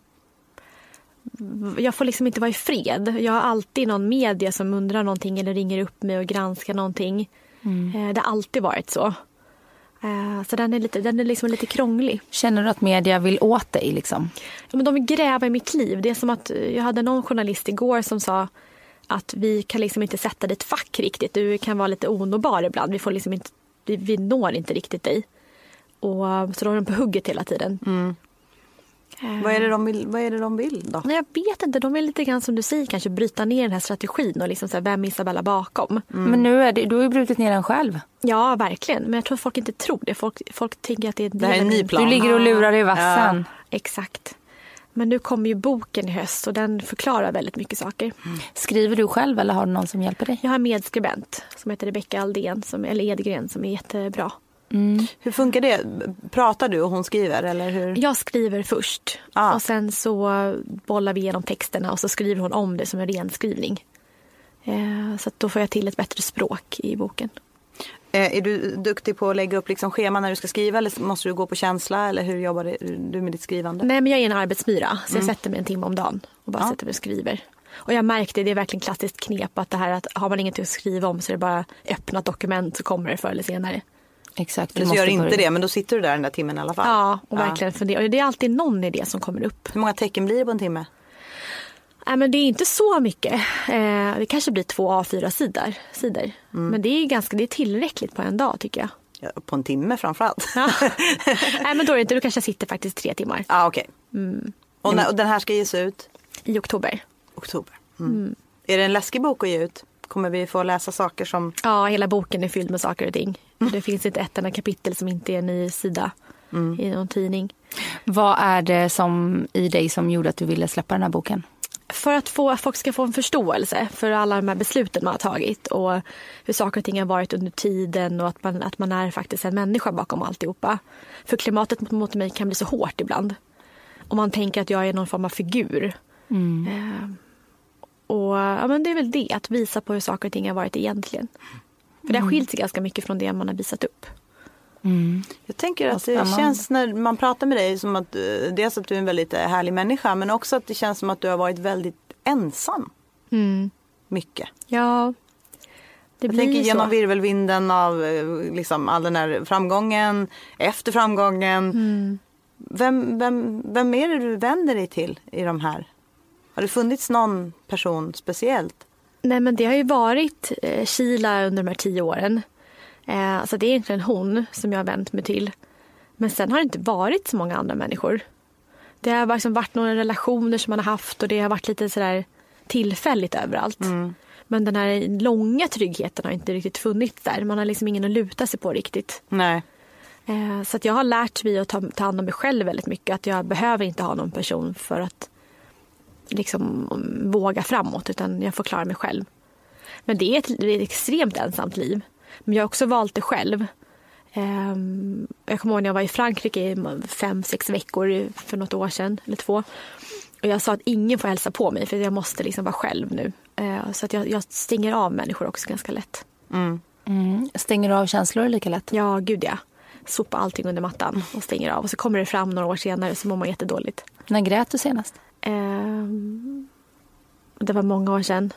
jag får liksom inte vara i fred. Jag har alltid någon media som undrar någonting eller ringer upp mig och granskar någonting. Eh, det har alltid varit så. Eh, så den är, lite, den är liksom lite krånglig. Känner du att media vill åt dig liksom? Ja, men de vill gräva i mitt liv. Det är som att jag hade någon journalist igår som sa att vi kan liksom inte sätta dig i ett fack riktigt. Du kan vara lite onåbar ibland. Vi, får liksom inte, vi, vi når inte riktigt dig. Och, så då är de på hugget hela tiden. Eh, Vad, är det de vill, vad är det de vill då? Nej, jag vet inte. De vill lite grann som du säger kanske bryta ner den här strategin och liksom så här, vem är Isabella bakom? Men nu är det, du har ju brutit ner den själv. Ja, verkligen. Men jag tror att folk inte tror det. Folk, folk tänker att det är Det här är en ny plan. Du ligger och lurar i vassen. Exakt. Men nu kommer ju boken i höst och den förklarar väldigt mycket saker. Skriver du själv eller har du någon som hjälper dig? Jag har en medskribent som heter Rebecka Aldén, som, eller Edgren, som är jättebra. Hur funkar det? Pratar du och hon skriver eller hur? Jag skriver först Ah. och sen så bollar vi igenom texterna och så skriver hon om det som en renskrivning. Eh, så att då får jag till ett bättre språk i boken. Eh, Är du duktig på att lägga upp liksom schema när du ska skriva eller måste du gå på känsla eller hur jobbar du med ditt skrivande? Nej, men jag är en arbetsmyra så jag sätter mig en timme om dagen och bara Mm. Ja. sätter mig och skriver. Och jag märkte, det är verkligen klassiskt knep att det här att har man ingenting att skriva om så är det bara öppna ett dokument så kommer det förr eller senare. Exakt. du Eller så måste gör inte börja. det, men då sitter du där den där timmen i alla fall. Ja, och verkligen fundera. Och det är alltid någon idé som kommer upp. Hur många tecken blir det på en timme? Nej, men det är inte så mycket. Eh, det kanske blir två A4-sidor. Sidor. Men det är, ganska, det är tillräckligt på en dag tycker jag. Ja, på en timme framförallt. Ja. (laughs) Nej, men då är det inte. Du kanske sitter faktiskt tre timmar ah, okej. Och, när- och den här ska ges ut i oktober. oktober. Mm. Är det en läskig bok att ge ut? Kommer vi få läsa saker som... Ja, hela boken är fylld med saker och ting. Det finns inte ett enda kapitel som inte är en ny sida i någon tidning. Vad är det som i dig som gjorde att du ville släppa den här boken? För att få, folk ska få en förståelse för alla de här besluten man har tagit och hur saker och ting har varit under tiden och att man, att man är faktiskt en människa bakom alltihopa. För klimatet mot, mot mig kan bli så hårt ibland. Och man tänker att jag är någon form av figur. Eh, och ja, men Det är väl det, att visa på hur saker och ting har varit egentligen. För det har skilt sig ganska mycket från det man har visat upp. Jag tänker att det känns när man pratar med dig som att eh, dels att du är en väldigt eh, härlig människa men också att det känns som att du har varit väldigt ensam. Mycket. Ja, det Jag blir tänker ju genom så. virvelvinden av eh, liksom, all den här framgången, efter framgången. Mm. Vem, vem, vem är det du vänder dig till i de här? Har det funnits någon person speciellt? Nej men det har ju varit eh, Sheila under de här tio åren. Eh, så det är egentligen hon som jag har vänt mig till. Men sen har det inte varit så många andra människor. Det har liksom varit några relationer som man har haft och det har varit lite sådär tillfälligt överallt. Men den här långa tryggheten har inte riktigt funnits där. Man har liksom ingen att luta sig på riktigt. Nej. Eh, Så att jag har lärt mig att ta, ta hand om mig själv väldigt mycket. Att jag behöver inte ha någon person för att liksom mm, våga framåt utan jag får klara mig själv. Men det är ett, det är ett extremt ensamt liv. Men jag har också valt det själv. Ehm, jag kommer ihåg när jag var i Frankrike i fem, sex veckor för något år sedan, eller två. Och jag sa att ingen får hälsa på mig för jag måste liksom vara själv nu. Eh, Så att jag, jag stänger av människor också ganska lätt. Stänger du av känslor lika lätt? Ja, gud ja. Sopa allting under mattan och stänger av. Och så kommer det fram några år senare så mår man jättedåligt. När grät du senast? Ehm, det var många år sedan.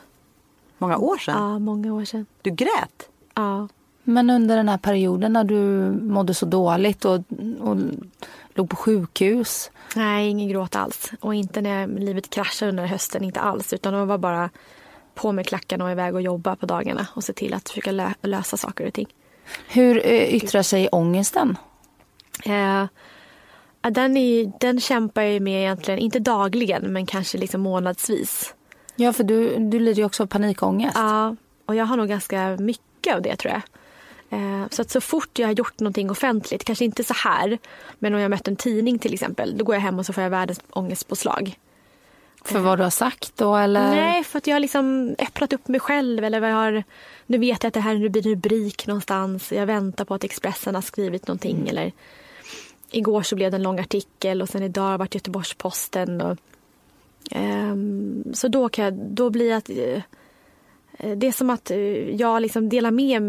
Många år sedan? Ja, många år sedan. Du grät? Ja. Men under den här perioden när du mådde så dåligt och, och låg på sjukhus. Nej, ingen gråt alls. Och inte när livet kraschade under hösten, inte alls. Utan det var bara på med klackarna och iväg och jobba på dagarna och se till att försöka lö- lösa saker och ting. Hur eh, yttrar sig ångesten? Eh, den, är, den kämpar jag med egentligen, inte dagligen, men kanske liksom månadsvis. Ja, för du, du lider ju också av panikångest. Ja, och jag har nog ganska mycket av det tror jag. Eh, Så att så fort jag har gjort någonting offentligt, kanske inte så här, men om jag mött en tidning till exempel, då går jag hem och så får jag världens ångestpåslag. För vad du har sagt då eller? Nej, för att jag har liksom öppnat upp mig själv. Eller vad jag har, nu vet jag att det här blir en rubrik någonstans. Jag väntar på att Expressen har skrivit någonting. Eller, igår så blev det en lång artikel och sen idag har det varit Göteborgs-Posten. Och, ehm, så då, kan jag, då blir jag att, eh, det är som att eh, jag liksom delar med,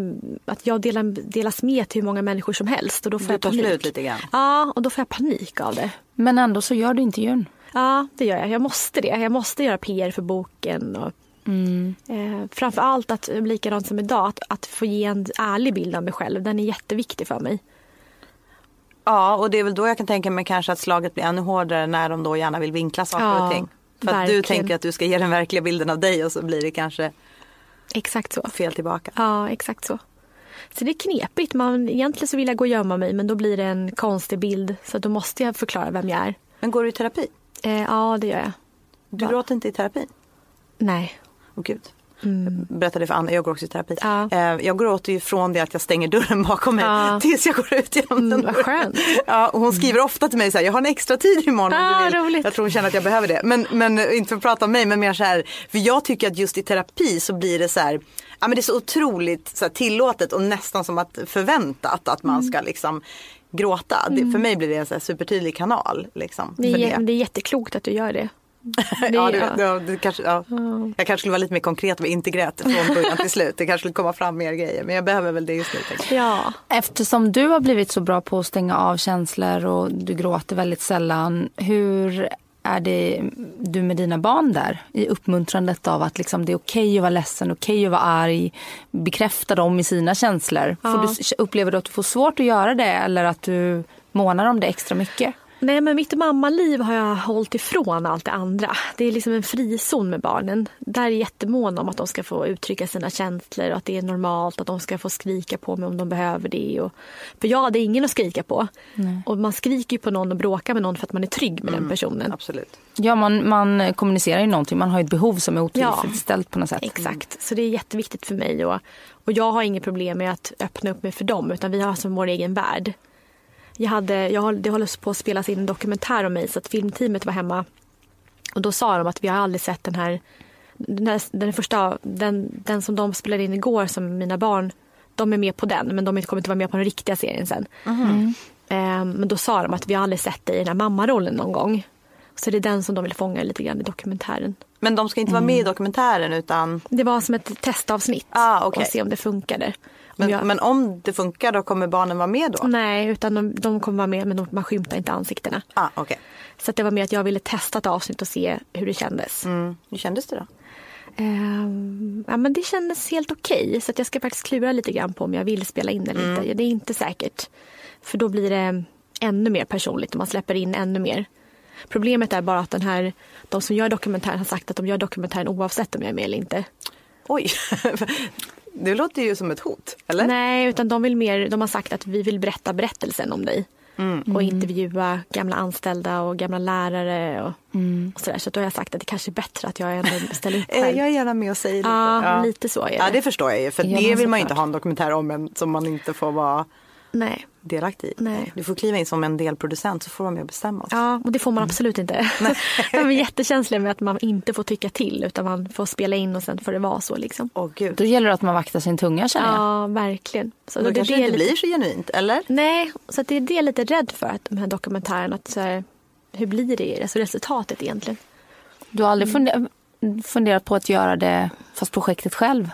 att jag delar, delas med till hur många människor som helst. Och då får Du jag tar panik. slut lite grann. Ja, och då får jag panik av det. Men ändå så gör du intervjun. Ja, det gör jag. Jag måste det. Jag måste göra PR för boken. Och, eh, framför allt att, likadant som idag, att, att få ge en ärlig bild av mig själv. Den är jätteviktig för mig. Ja, och det är väl då jag kan tänka mig kanske att slaget blir ännu hårdare när de då gärna vill vinkla saker Ja, och ting. För att du verkligen. tänker att du ska ge den verkliga bilden av dig och så blir det kanske Exakt så. fel tillbaka. Ja, exakt så. Så det är knepigt. Man, egentligen så vill jag gå och gömma mig men då blir det en konstig bild. Så då måste jag förklara vem jag är. Men går du i terapi? Eh, ja, det gör jag. Du Va? gråter inte i terapi? Nej. Åh gud. Jag berättade för Anna, jag går också i terapi. Ja. Eh, Jag gråter ju från det att jag stänger dörren bakom mig Ja. tills jag går ut genom den vad dörren. Ja, och hon skriver ofta till mig så här, jag har en extra tid imorgon om Ah, du vill. roligt. Jag tror hon känner att jag behöver det. Men, men inte för att prata om mig men mer så här, för jag tycker att just i terapi så blir det så här, ja men det är så otroligt så här, tillåtet och nästan som att förväntat att Mm. man ska liksom gråta. Det, för mig blir det en så supertydlig kanal. Liksom, Det är, det är jätteklokt att du gör det. (laughs) Ja, det, ja. ja, det kanske, ja. Jag kanske skulle vara lite mer konkret och inte grät från början till (laughs) slut. Det kanske skulle komma fram mer grejer. Men jag behöver väl det just nu. ja. Eftersom du har blivit så bra på att stänga av känslor och du gråter väldigt sällan. Hur är det du med dina barn där? I uppmuntrandet av att liksom det är okej att vara ledsen, okej att vara arg. Bekräfta dem i sina känslor. Får du, upplever du att du får svårt att göra det eller att du månar om det extra mycket? Nej, men mitt mammaliv har jag hållit ifrån allt det andra. Det är liksom en frizon med barnen. Där är jag jättemån om att de ska få uttrycka sina känslor och att det är normalt att de ska få skrika på mig om de behöver det. Och, för jag hade ingen att skrika på. Och man skriker ju på någon och bråkar med någon för att man är trygg med den personen. Absolut. Ja, man, man kommunicerar ju någonting. Man har ju ett behov som är otillfredsställt på något sätt. Exakt, så det är jätteviktigt för mig. Och, och jag har inget problem med att öppna upp mig för dem utan vi har som vår egen värld. Jag hade, jag, det håller på att spelas in en dokumentär om mig så att filmteamet var hemma. Och då sa de att vi har aldrig sett den här, den, här, den första, den, den som de spelade in igår som mina barn, de är med på den men de kommer inte vara med på den riktiga serien sen. Eh, men då sa de att vi har aldrig sett dig i den här mammarollen någon gång. Så det är den som de vill fånga lite grann i dokumentären. Men de ska inte vara med i dokumentären utan... Det var som ett testavsnitt Ah, okej. och se om det funkade. Men, jag- men om det funkar då kommer barnen vara med då? Nej, utan de, de kommer vara med men de, man skymtar inte ansiktena. Ah, okej. Så att det var mer att jag ville testa ett avsnitt och se hur det kändes. Mm. Hur kändes det då? Ehm, ja, men det kändes helt okej. Så att jag ska faktiskt klura lite grann på om jag vill spela in det lite. Mm. Det är inte säkert. För då blir det ännu mer personligt och man släpper in ännu mer. Problemet är bara att den här, de som gör dokumentären har sagt att de gör dokumentären oavsett om jag är med eller inte. Oj, (laughs) det låter ju som ett hot, eller? Nej, utan de vill mer, de har sagt att vi vill berätta berättelsen om dig. Mm. Och intervjua gamla anställda och gamla lärare och, Mm. och sådär. Så då har jag sagt att det kanske är bättre att jag ändå ställer upp Eh, själv. Jag är gärna med och säger lite. Ja, lite så är det. Ja, det förstår jag ju. För Ja, det vill man ju inte ha en dokumentär om en som man inte får vara Nej. delaktig i. Nej. Du får kliva in som en delproducent så får de med och bestämma. också. Ja, och det får man absolut inte. (laughs) (laughs) De är jättekänsliga med att man inte får tycka till utan man får spela in och sen får det vara så liksom. Åh gud. Då gäller det att man vaktar sin tunga känner jag. Ja, verkligen. Så Då det kanske det inte lite- blir så genuint, eller? Nej, så att det är det jag är lite rädd för, att de här dokumentärerna. Att så här, hur blir det, alltså resultatet egentligen? Du har aldrig funder- funderat på att göra det fast projektet själv?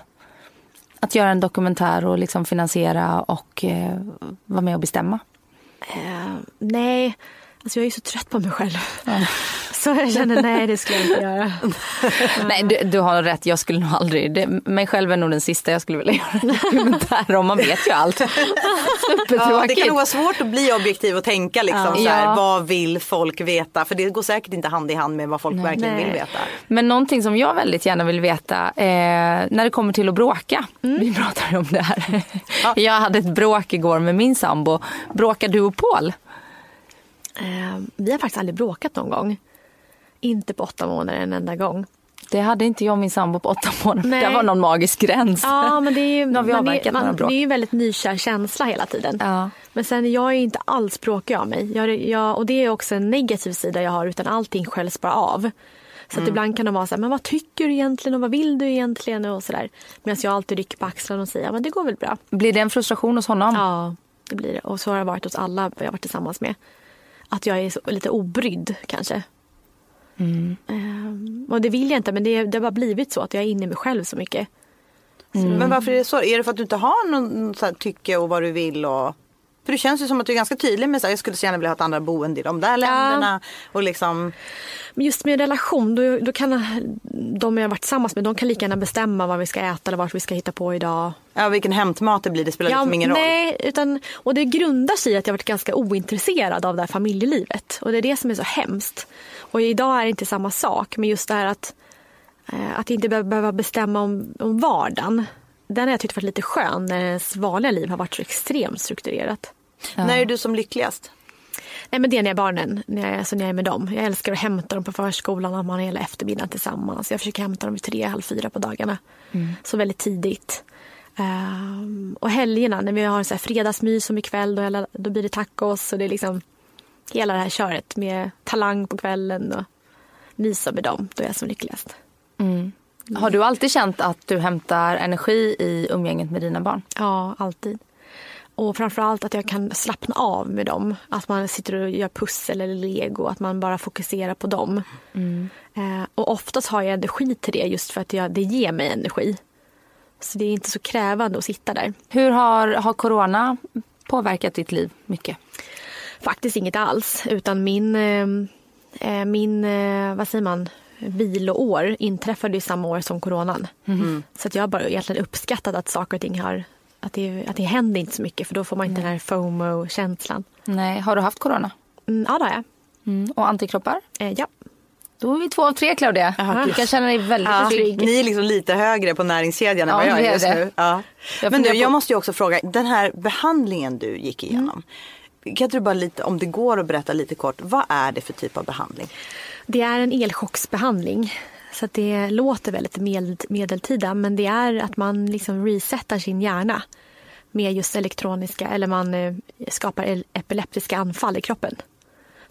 Att göra en dokumentär och liksom finansiera och eh, vara med och bestämma? Eh, nej, alltså jag är så trött på mig själv. Så jag känner nej, det skulle jag inte göra. (laughs) Nej, du, du har rätt. Jag skulle nog aldrig... Det, mig själv är nog den sista jag skulle vilja (laughs) göra en dokumentär om. Man vet ju allt. (laughs) Ja, det kan nog vara svårt att bli objektiv och tänka liksom Ja. så här, Ja. vad vill folk veta? För det går säkert inte hand i hand med vad folk verkligen Nej. vill veta. Men någonting som jag väldigt gärna vill veta, eh, när det kommer till att bråka. Mm. Vi pratar ju om det här. Jag hade ett bråk igår med min sambo. Bråkar du och Paul? Eh, vi har faktiskt aldrig bråkat någon gång. Inte på åtta månader en enda gång. Det hade inte jag och min sambo på åtta (laughs) månader. Nej. Det var någon magisk gräns. Ja, men det är ju, man är, man, det är ju väldigt nykär känsla hela tiden. Ja. Men sen jag är inte alls bråkig av mig. Jag, jag, och det är också en negativ sida jag har utan allting skäls bara av. Så Mm. att ibland kan de vara så här, men vad tycker du egentligen och vad vill du egentligen och sådär. Medan jag alltid rycker på axlarna och säger, ja men det går väl bra. Blir det en frustration hos honom? Ja, det blir det. Och så har det varit hos alla jag har varit tillsammans med. Att jag är så, lite obrydd kanske. Ehm, och det vill jag inte men det, det har bara blivit så att jag är inne i mig själv så mycket. Men varför är det så? Är det för att du inte har någon så tycke och vad du vill? Och... För det känns ju som att du är ganska tydlig med att jag skulle så gärna vilja ha ett andra boende i de där länderna. Och liksom, Men just med relation, då, då kan de jag har varit tillsammans med, de kan lika gärna bestämma vad vi ska äta eller vad vi ska hitta på idag. ja, vilken hämtmat det blir, det spelar liksom ingen roll. nej, utan, och det grundar sig i att jag varit ganska ointresserad av det här familjelivet. Och det är det som är så hemskt. Och idag är det inte samma sak, men just det här att, eh, att inte be- behöva bestämma om, om vardagen. Den har jag tyckt varit lite skön när ens vanliga liv har varit så extremt strukturerat. När är du som lyckligast? Nej, men det är när jag är barnen, när jag, alltså när jag är med dem. Jag älskar att hämta dem på förskolan och man har hela eftermiddagen tillsammans. Jag försöker hämta dem vid tre, halv fyra på dagarna. Så väldigt tidigt. Ehm, och helgerna när vi har så här fredagsmys som ikväll då, då blir det tacos och det är liksom hela det här köret med talang på kvällen och mysa med dem. Då är jag som lyckligast. Har du alltid känt att du hämtar energi i umgänget med dina barn? Ja, alltid. Och framförallt att jag kan slappna av med dem. Att man sitter och gör pussel eller lego. Att man bara fokuserar på dem. Eh, och oftast har jag energi till det just för att jag, det ger mig energi. Så det är inte så krävande att sitta där. Hur har, har corona påverkat ditt liv mycket? Faktiskt inget alls. Utan min, eh, Eh, min, eh, vad säger man, viloår inträffade ju samma år som coronan. Så att jag har bara egentligen uppskattat att saker och ting har, att det, att det händer inte så mycket för då får man inte den här FOMO-känslan. Nej, har du haft corona? Mm, ja, det har jag. Mm. Och antikroppar? Eh, ja. Då är vi två av tre Claudia. du kan känna dig väldigt Ja, trygg. ni är liksom lite högre på näringskedjan än Ja, vad jag är just det. nu. Ja. Jag Men du, på- jag måste ju också fråga, den här behandlingen du gick igenom. Kan inte du bara lite, om det går att berätta lite kort, vad är det för typ av behandling? Det är en elchocksbehandling. Så att det låter väldigt med, medeltida men det är att man liksom resetar sin hjärna med just elektroniska, eller man eh, skapar epileptiska anfall i kroppen.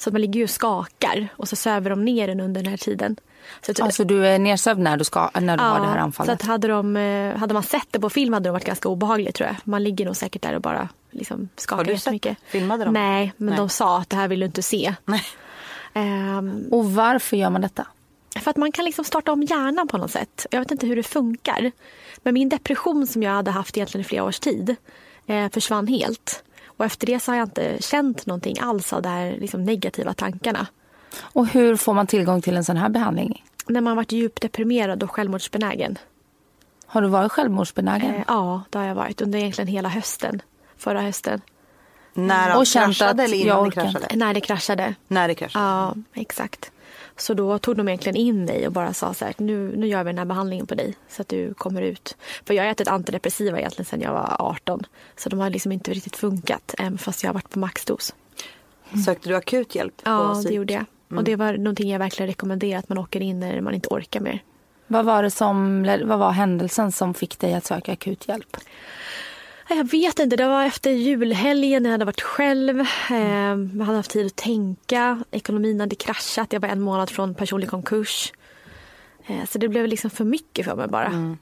Så att man ligger ju och skakar och så söver de ner den under den här tiden. Så att, Alltså du är nedsövd när du, ska, när du har det här så anfallet? att hade, de, eh, hade man sett det på film hade det varit ganska obehagligt tror jag. Man ligger nog säkert där och bara liksom skakar jättemycket. Filmade de? Nej, men Nej. de sa att det här vill du inte se. Nej. Ehm, Och varför gör man detta? för att man kan liksom starta om hjärnan på något sätt. Jag vet inte hur det funkar. Men min depression som jag hade haft egentligen i flera års tid eh, försvann helt. Och efter det så har jag inte känt någonting alls av de här liksom, negativa tankarna. Och hur får man tillgång till en sån här behandling? När man varit djupt deprimerad och självmordsbenägen. Har du varit självmordsbenägen? Eh, ja, det har jag varit under egentligen hela hösten. Förra hösten. När Och kraschade eller jag innan det kraschade? När det kraschade. När det kraschade. Ja, exakt. Så då tog de egentligen in mig och bara sa så här, nu, nu gör vi den här behandlingen på dig så att du kommer ut. För jag har ätit antidepressiva egentligen sedan jag var 18. Så de har liksom inte riktigt funkat, även fast jag har varit på maxdos. Sökte du akut hjälp? på Ja, det gjorde jag. Och det var någonting jag verkligen rekommenderar, att man åker in när man inte orkar mer. Vad var det som, vad var händelsen som fick dig att söka akut hjälp? Jag vet inte, det var efter julhelgen, jag hade varit själv. Eh, jag hade haft tid att tänka. Ekonomin hade kraschat, jag var en månad från personlig konkurs. Eh, så det blev liksom för mycket för mig bara.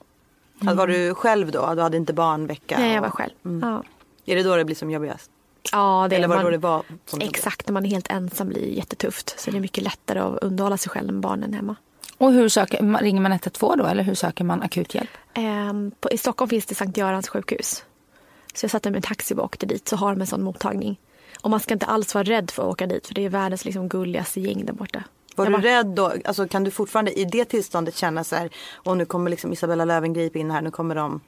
Alltså, Var du själv då? Du hade inte barnvecka? Nej, jag var själv. Ja. Är det då det blir som jobbigast? Ja, det Eller var det man, då det var? Exakt, när man är helt ensam blir det jättetufft. Så det är mycket lättare att underhålla sig själv med barnen hemma. Och hur söker, ringer man 112 då eller hur söker man akut hjälp? Ehm, på, I Stockholm finns det Sankt Görans sjukhus. Så jag satte mig i en taxi och åkte dit, så har de en sån mottagning. Och man ska inte alls vara rädd för att åka dit, för det är världens liksom, gulligaste gäng där borta. Var Jag du rädd då? Alltså, kan du fortfarande i det tillståndet känna så här, och nu kommer liksom Isabella Löwengrip in här, nu kommer de.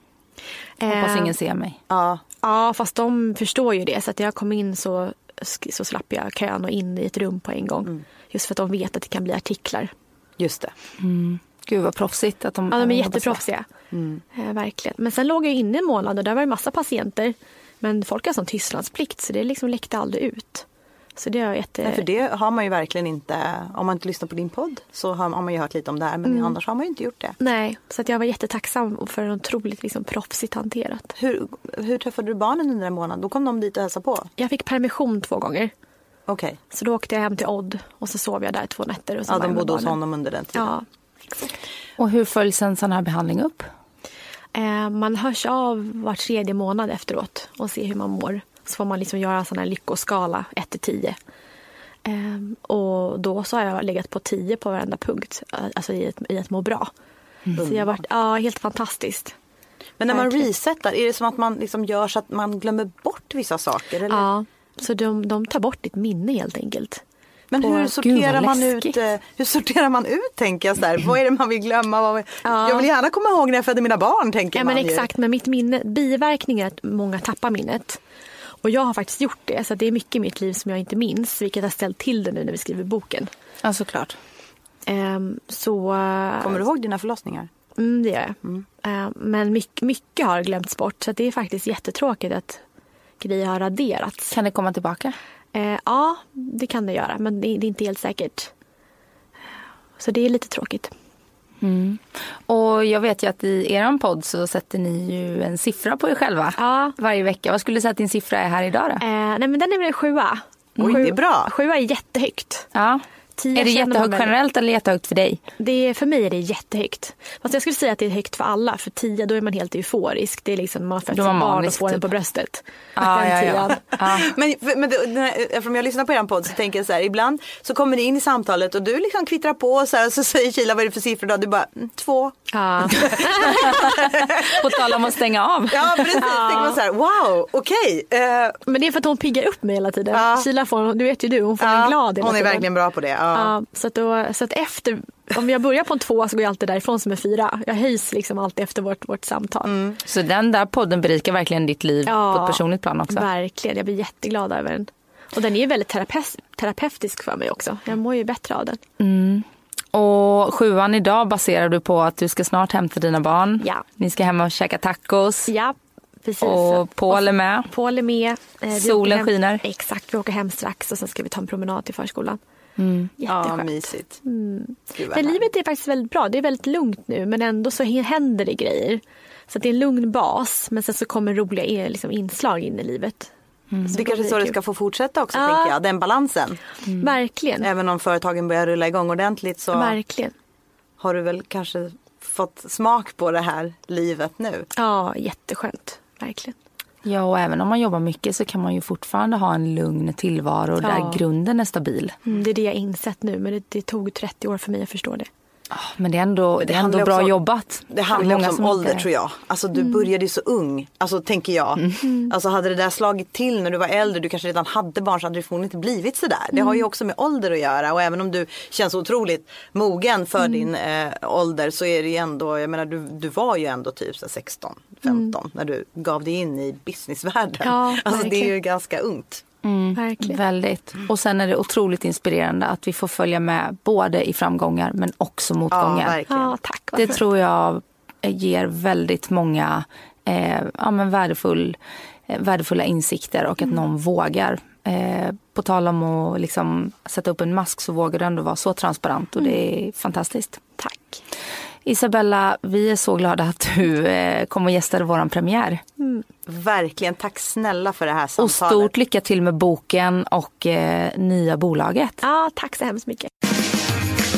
Hoppas Ehm, ingen ser mig. Ja, Ja, fast de förstår ju det. Så att jag kom in så, så slapp jag kön och in i ett rum på en gång. Mm. Just för att de vet att det kan bli artiklar. just det. Gud vad proffsigt att de Ja, de är jobbar så. Mm. Eh, verkligen. Men sen låg jag inne en månad och där var det massa patienter. Men folk har sån tystnadsplikt så det liksom läckte aldrig ut. Så det har jätte... Nej, för det har man ju verkligen inte, om man inte lyssnar på din podd så har, man ju hört lite om det här men Mm. annars har man ju inte gjort det. Nej, så att jag var jättetacksam för en otroligt liksom proffsigt hanterat. Hur, hur träffade du barnen under en månad? Då kom de dit och hälsade på? Jag fick permission två gånger. Okej, Så då åkte jag hem till Odd och så sov jag där två nätter. Och så ja, de bodde hos honom under den tiden. Ja. Och hur följs en sån här behandling upp? Eh, man hörs av var tredje månad efteråt och ser hur man mår. Så får man liksom göra en sån här lyckoskala 1 till 10. Eh, och då så har jag legat på 10 på varenda punkt, eh, alltså i, ett, i att må bra. Så jag har varit, ja, helt fantastiskt. Men när man resetar, är det som att man liksom gör så att man glömmer bort vissa saker? Eller? Ja, så de, de tar bort ditt minne helt enkelt. Men hur Gud, sorterar, vad man läskigt. ut, eh, hur sorterar man ut tänker jag så här, vad är det man vill glömma? Vad, Jag vill gärna komma ihåg när jag födde mina barn tänker Ja, man men ju. exakt, men mitt minne, biverkningar är att många tappar minnet. Och jag har faktiskt gjort det, så det är mycket i mitt liv som jag inte minns, vilket har ställt till det nu när vi skriver boken. Ja såklart. Ehm, så... eh, Kommer du ihåg dina förlossningar? Mm, det gör jag. Ehm, men mycket, mycket har glömts bort, så det är faktiskt jättetråkigt att grejer har raderats. Kan det komma tillbaka? Eh, ja, det kan det göra, men det, det är inte helt säkert. Så det är lite tråkigt. Och jag vet ju att i er podd så sätter ni ju en siffra på er själva Ja. varje vecka. Vad skulle du säga att din siffra är här idag då? Eh, nej, men den är väl en sjua. Oj, det är bra. Sjua är jättehögt. Ja. Är det jättehögt generellt eller jättehögt för dig? Det är, för mig är det jättehögt. Fast jag skulle säga att det är högt för alla. För tio då är man helt euforisk. Det är liksom man har fött sitt barn och får den typ. på bröstet. Ja, Den ja, ja. ja. Men, men det, den eftersom jag lyssnar på er podd så tänker jag så här, ibland så kommer ni in i samtalet och du liksom kvittrar på och så, här, och så säger Kila vad är det för siffror då? Du bara, mm, två. Ja. (laughs) På tal om att stänga av. Ja precis, tänker man så här, wow, okej. eh, Men det är för att hon piggar upp mig hela tiden. Ja. Kila får, du vet ju du, hon får ja, en glad hela hon är tiden. verkligen bra på det. Ja. Ja, så, att då, så att efter, om jag börjar på en tvåa så går jag alltid därifrån som en fyra. Jag höjs liksom alltid efter vårt, vårt samtal. Så den där podden berikar verkligen ditt liv Ja, på ett personligt plan också. Verkligen, jag blir jätteglad över den. Och den är ju väldigt terapeut, terapeutisk för mig också. Jag mår ju bättre av den. Och sjuan idag baserar du på att du ska snart hämta dina barn. Ja. Ni ska hem och käka tacos. Ja, precis. Och Paul är med. Paul är med. Eh, vi Solen hem, skiner. Exakt, vi åker hem strax och sen ska vi ta en promenad till förskolan. Ja, Jätteskönt. mysigt. Gud, vad Men livet är faktiskt väldigt bra. Det är väldigt lugnt nu men ändå så händer det grejer. Så det är en lugn bas men sen så kommer roliga eh, liksom, inslag in i livet. Så Det kanske är så det ska få fortsätta också, Ja. tänker jag. Den balansen. Verkligen. Även om företagen börjar rulla igång ordentligt så Verkligen. har du väl kanske fått smak på det här livet nu. Ja, jätteskönt. Verkligen. Ja, och även om man jobbar mycket så kan man ju fortfarande ha en lugn tillvaro Ja. där grunden är stabil. Mm, det är det jag insett nu men det, det tog 30 år för mig att förstå det. Ah, Men det är ändå, det är handlar ändå bra också- jobbat. Det handlar också som om ålder tror jag. Alltså du började ju så ung, alltså tänker jag. Alltså hade det där slagit till när du var äldre, du kanske redan hade barn så hade det förmodligen inte blivit sådär. Det har ju också med ålder att göra och även om du känns otroligt mogen för din eh, ålder så är det ju ändå, jag menar du, du var ju ändå typ så här 16, 15 när du gav dig in i businessvärlden. Ja, (laughs) alltså det är ju ganska ungt. Verkligen. Väldigt. Och sen är det otroligt inspirerande att vi får följa med både i framgångar men också Ja, motgångar. verkligen. Ja, tack. det tror jag ger väldigt många eh, ja, men värdefull, eh, värdefulla insikter och att någon vågar. Eh, på tal om att liksom sätta upp en mask så vågar du ändå vara så transparent och det är fantastiskt. Tack. Isabella, vi är så glada att du eh, kom och gästade våran premiär. Verkligen, tack snälla för det här Och samtalet. stort lycka till med boken och eh, nya bolaget. Ja, tack så hemskt mycket.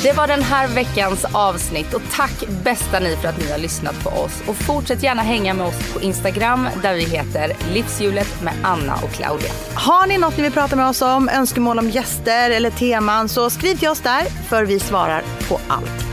Det var den här veckans avsnitt och tack bästa ni för att ni har lyssnat på oss. Och fortsätt gärna hänga med oss på Instagram där vi heter Livshjulet med Anna och Claudia. Har ni något ni vill prata med oss om, önskemål om gäster eller teman så skriv till oss där för vi svarar på allt.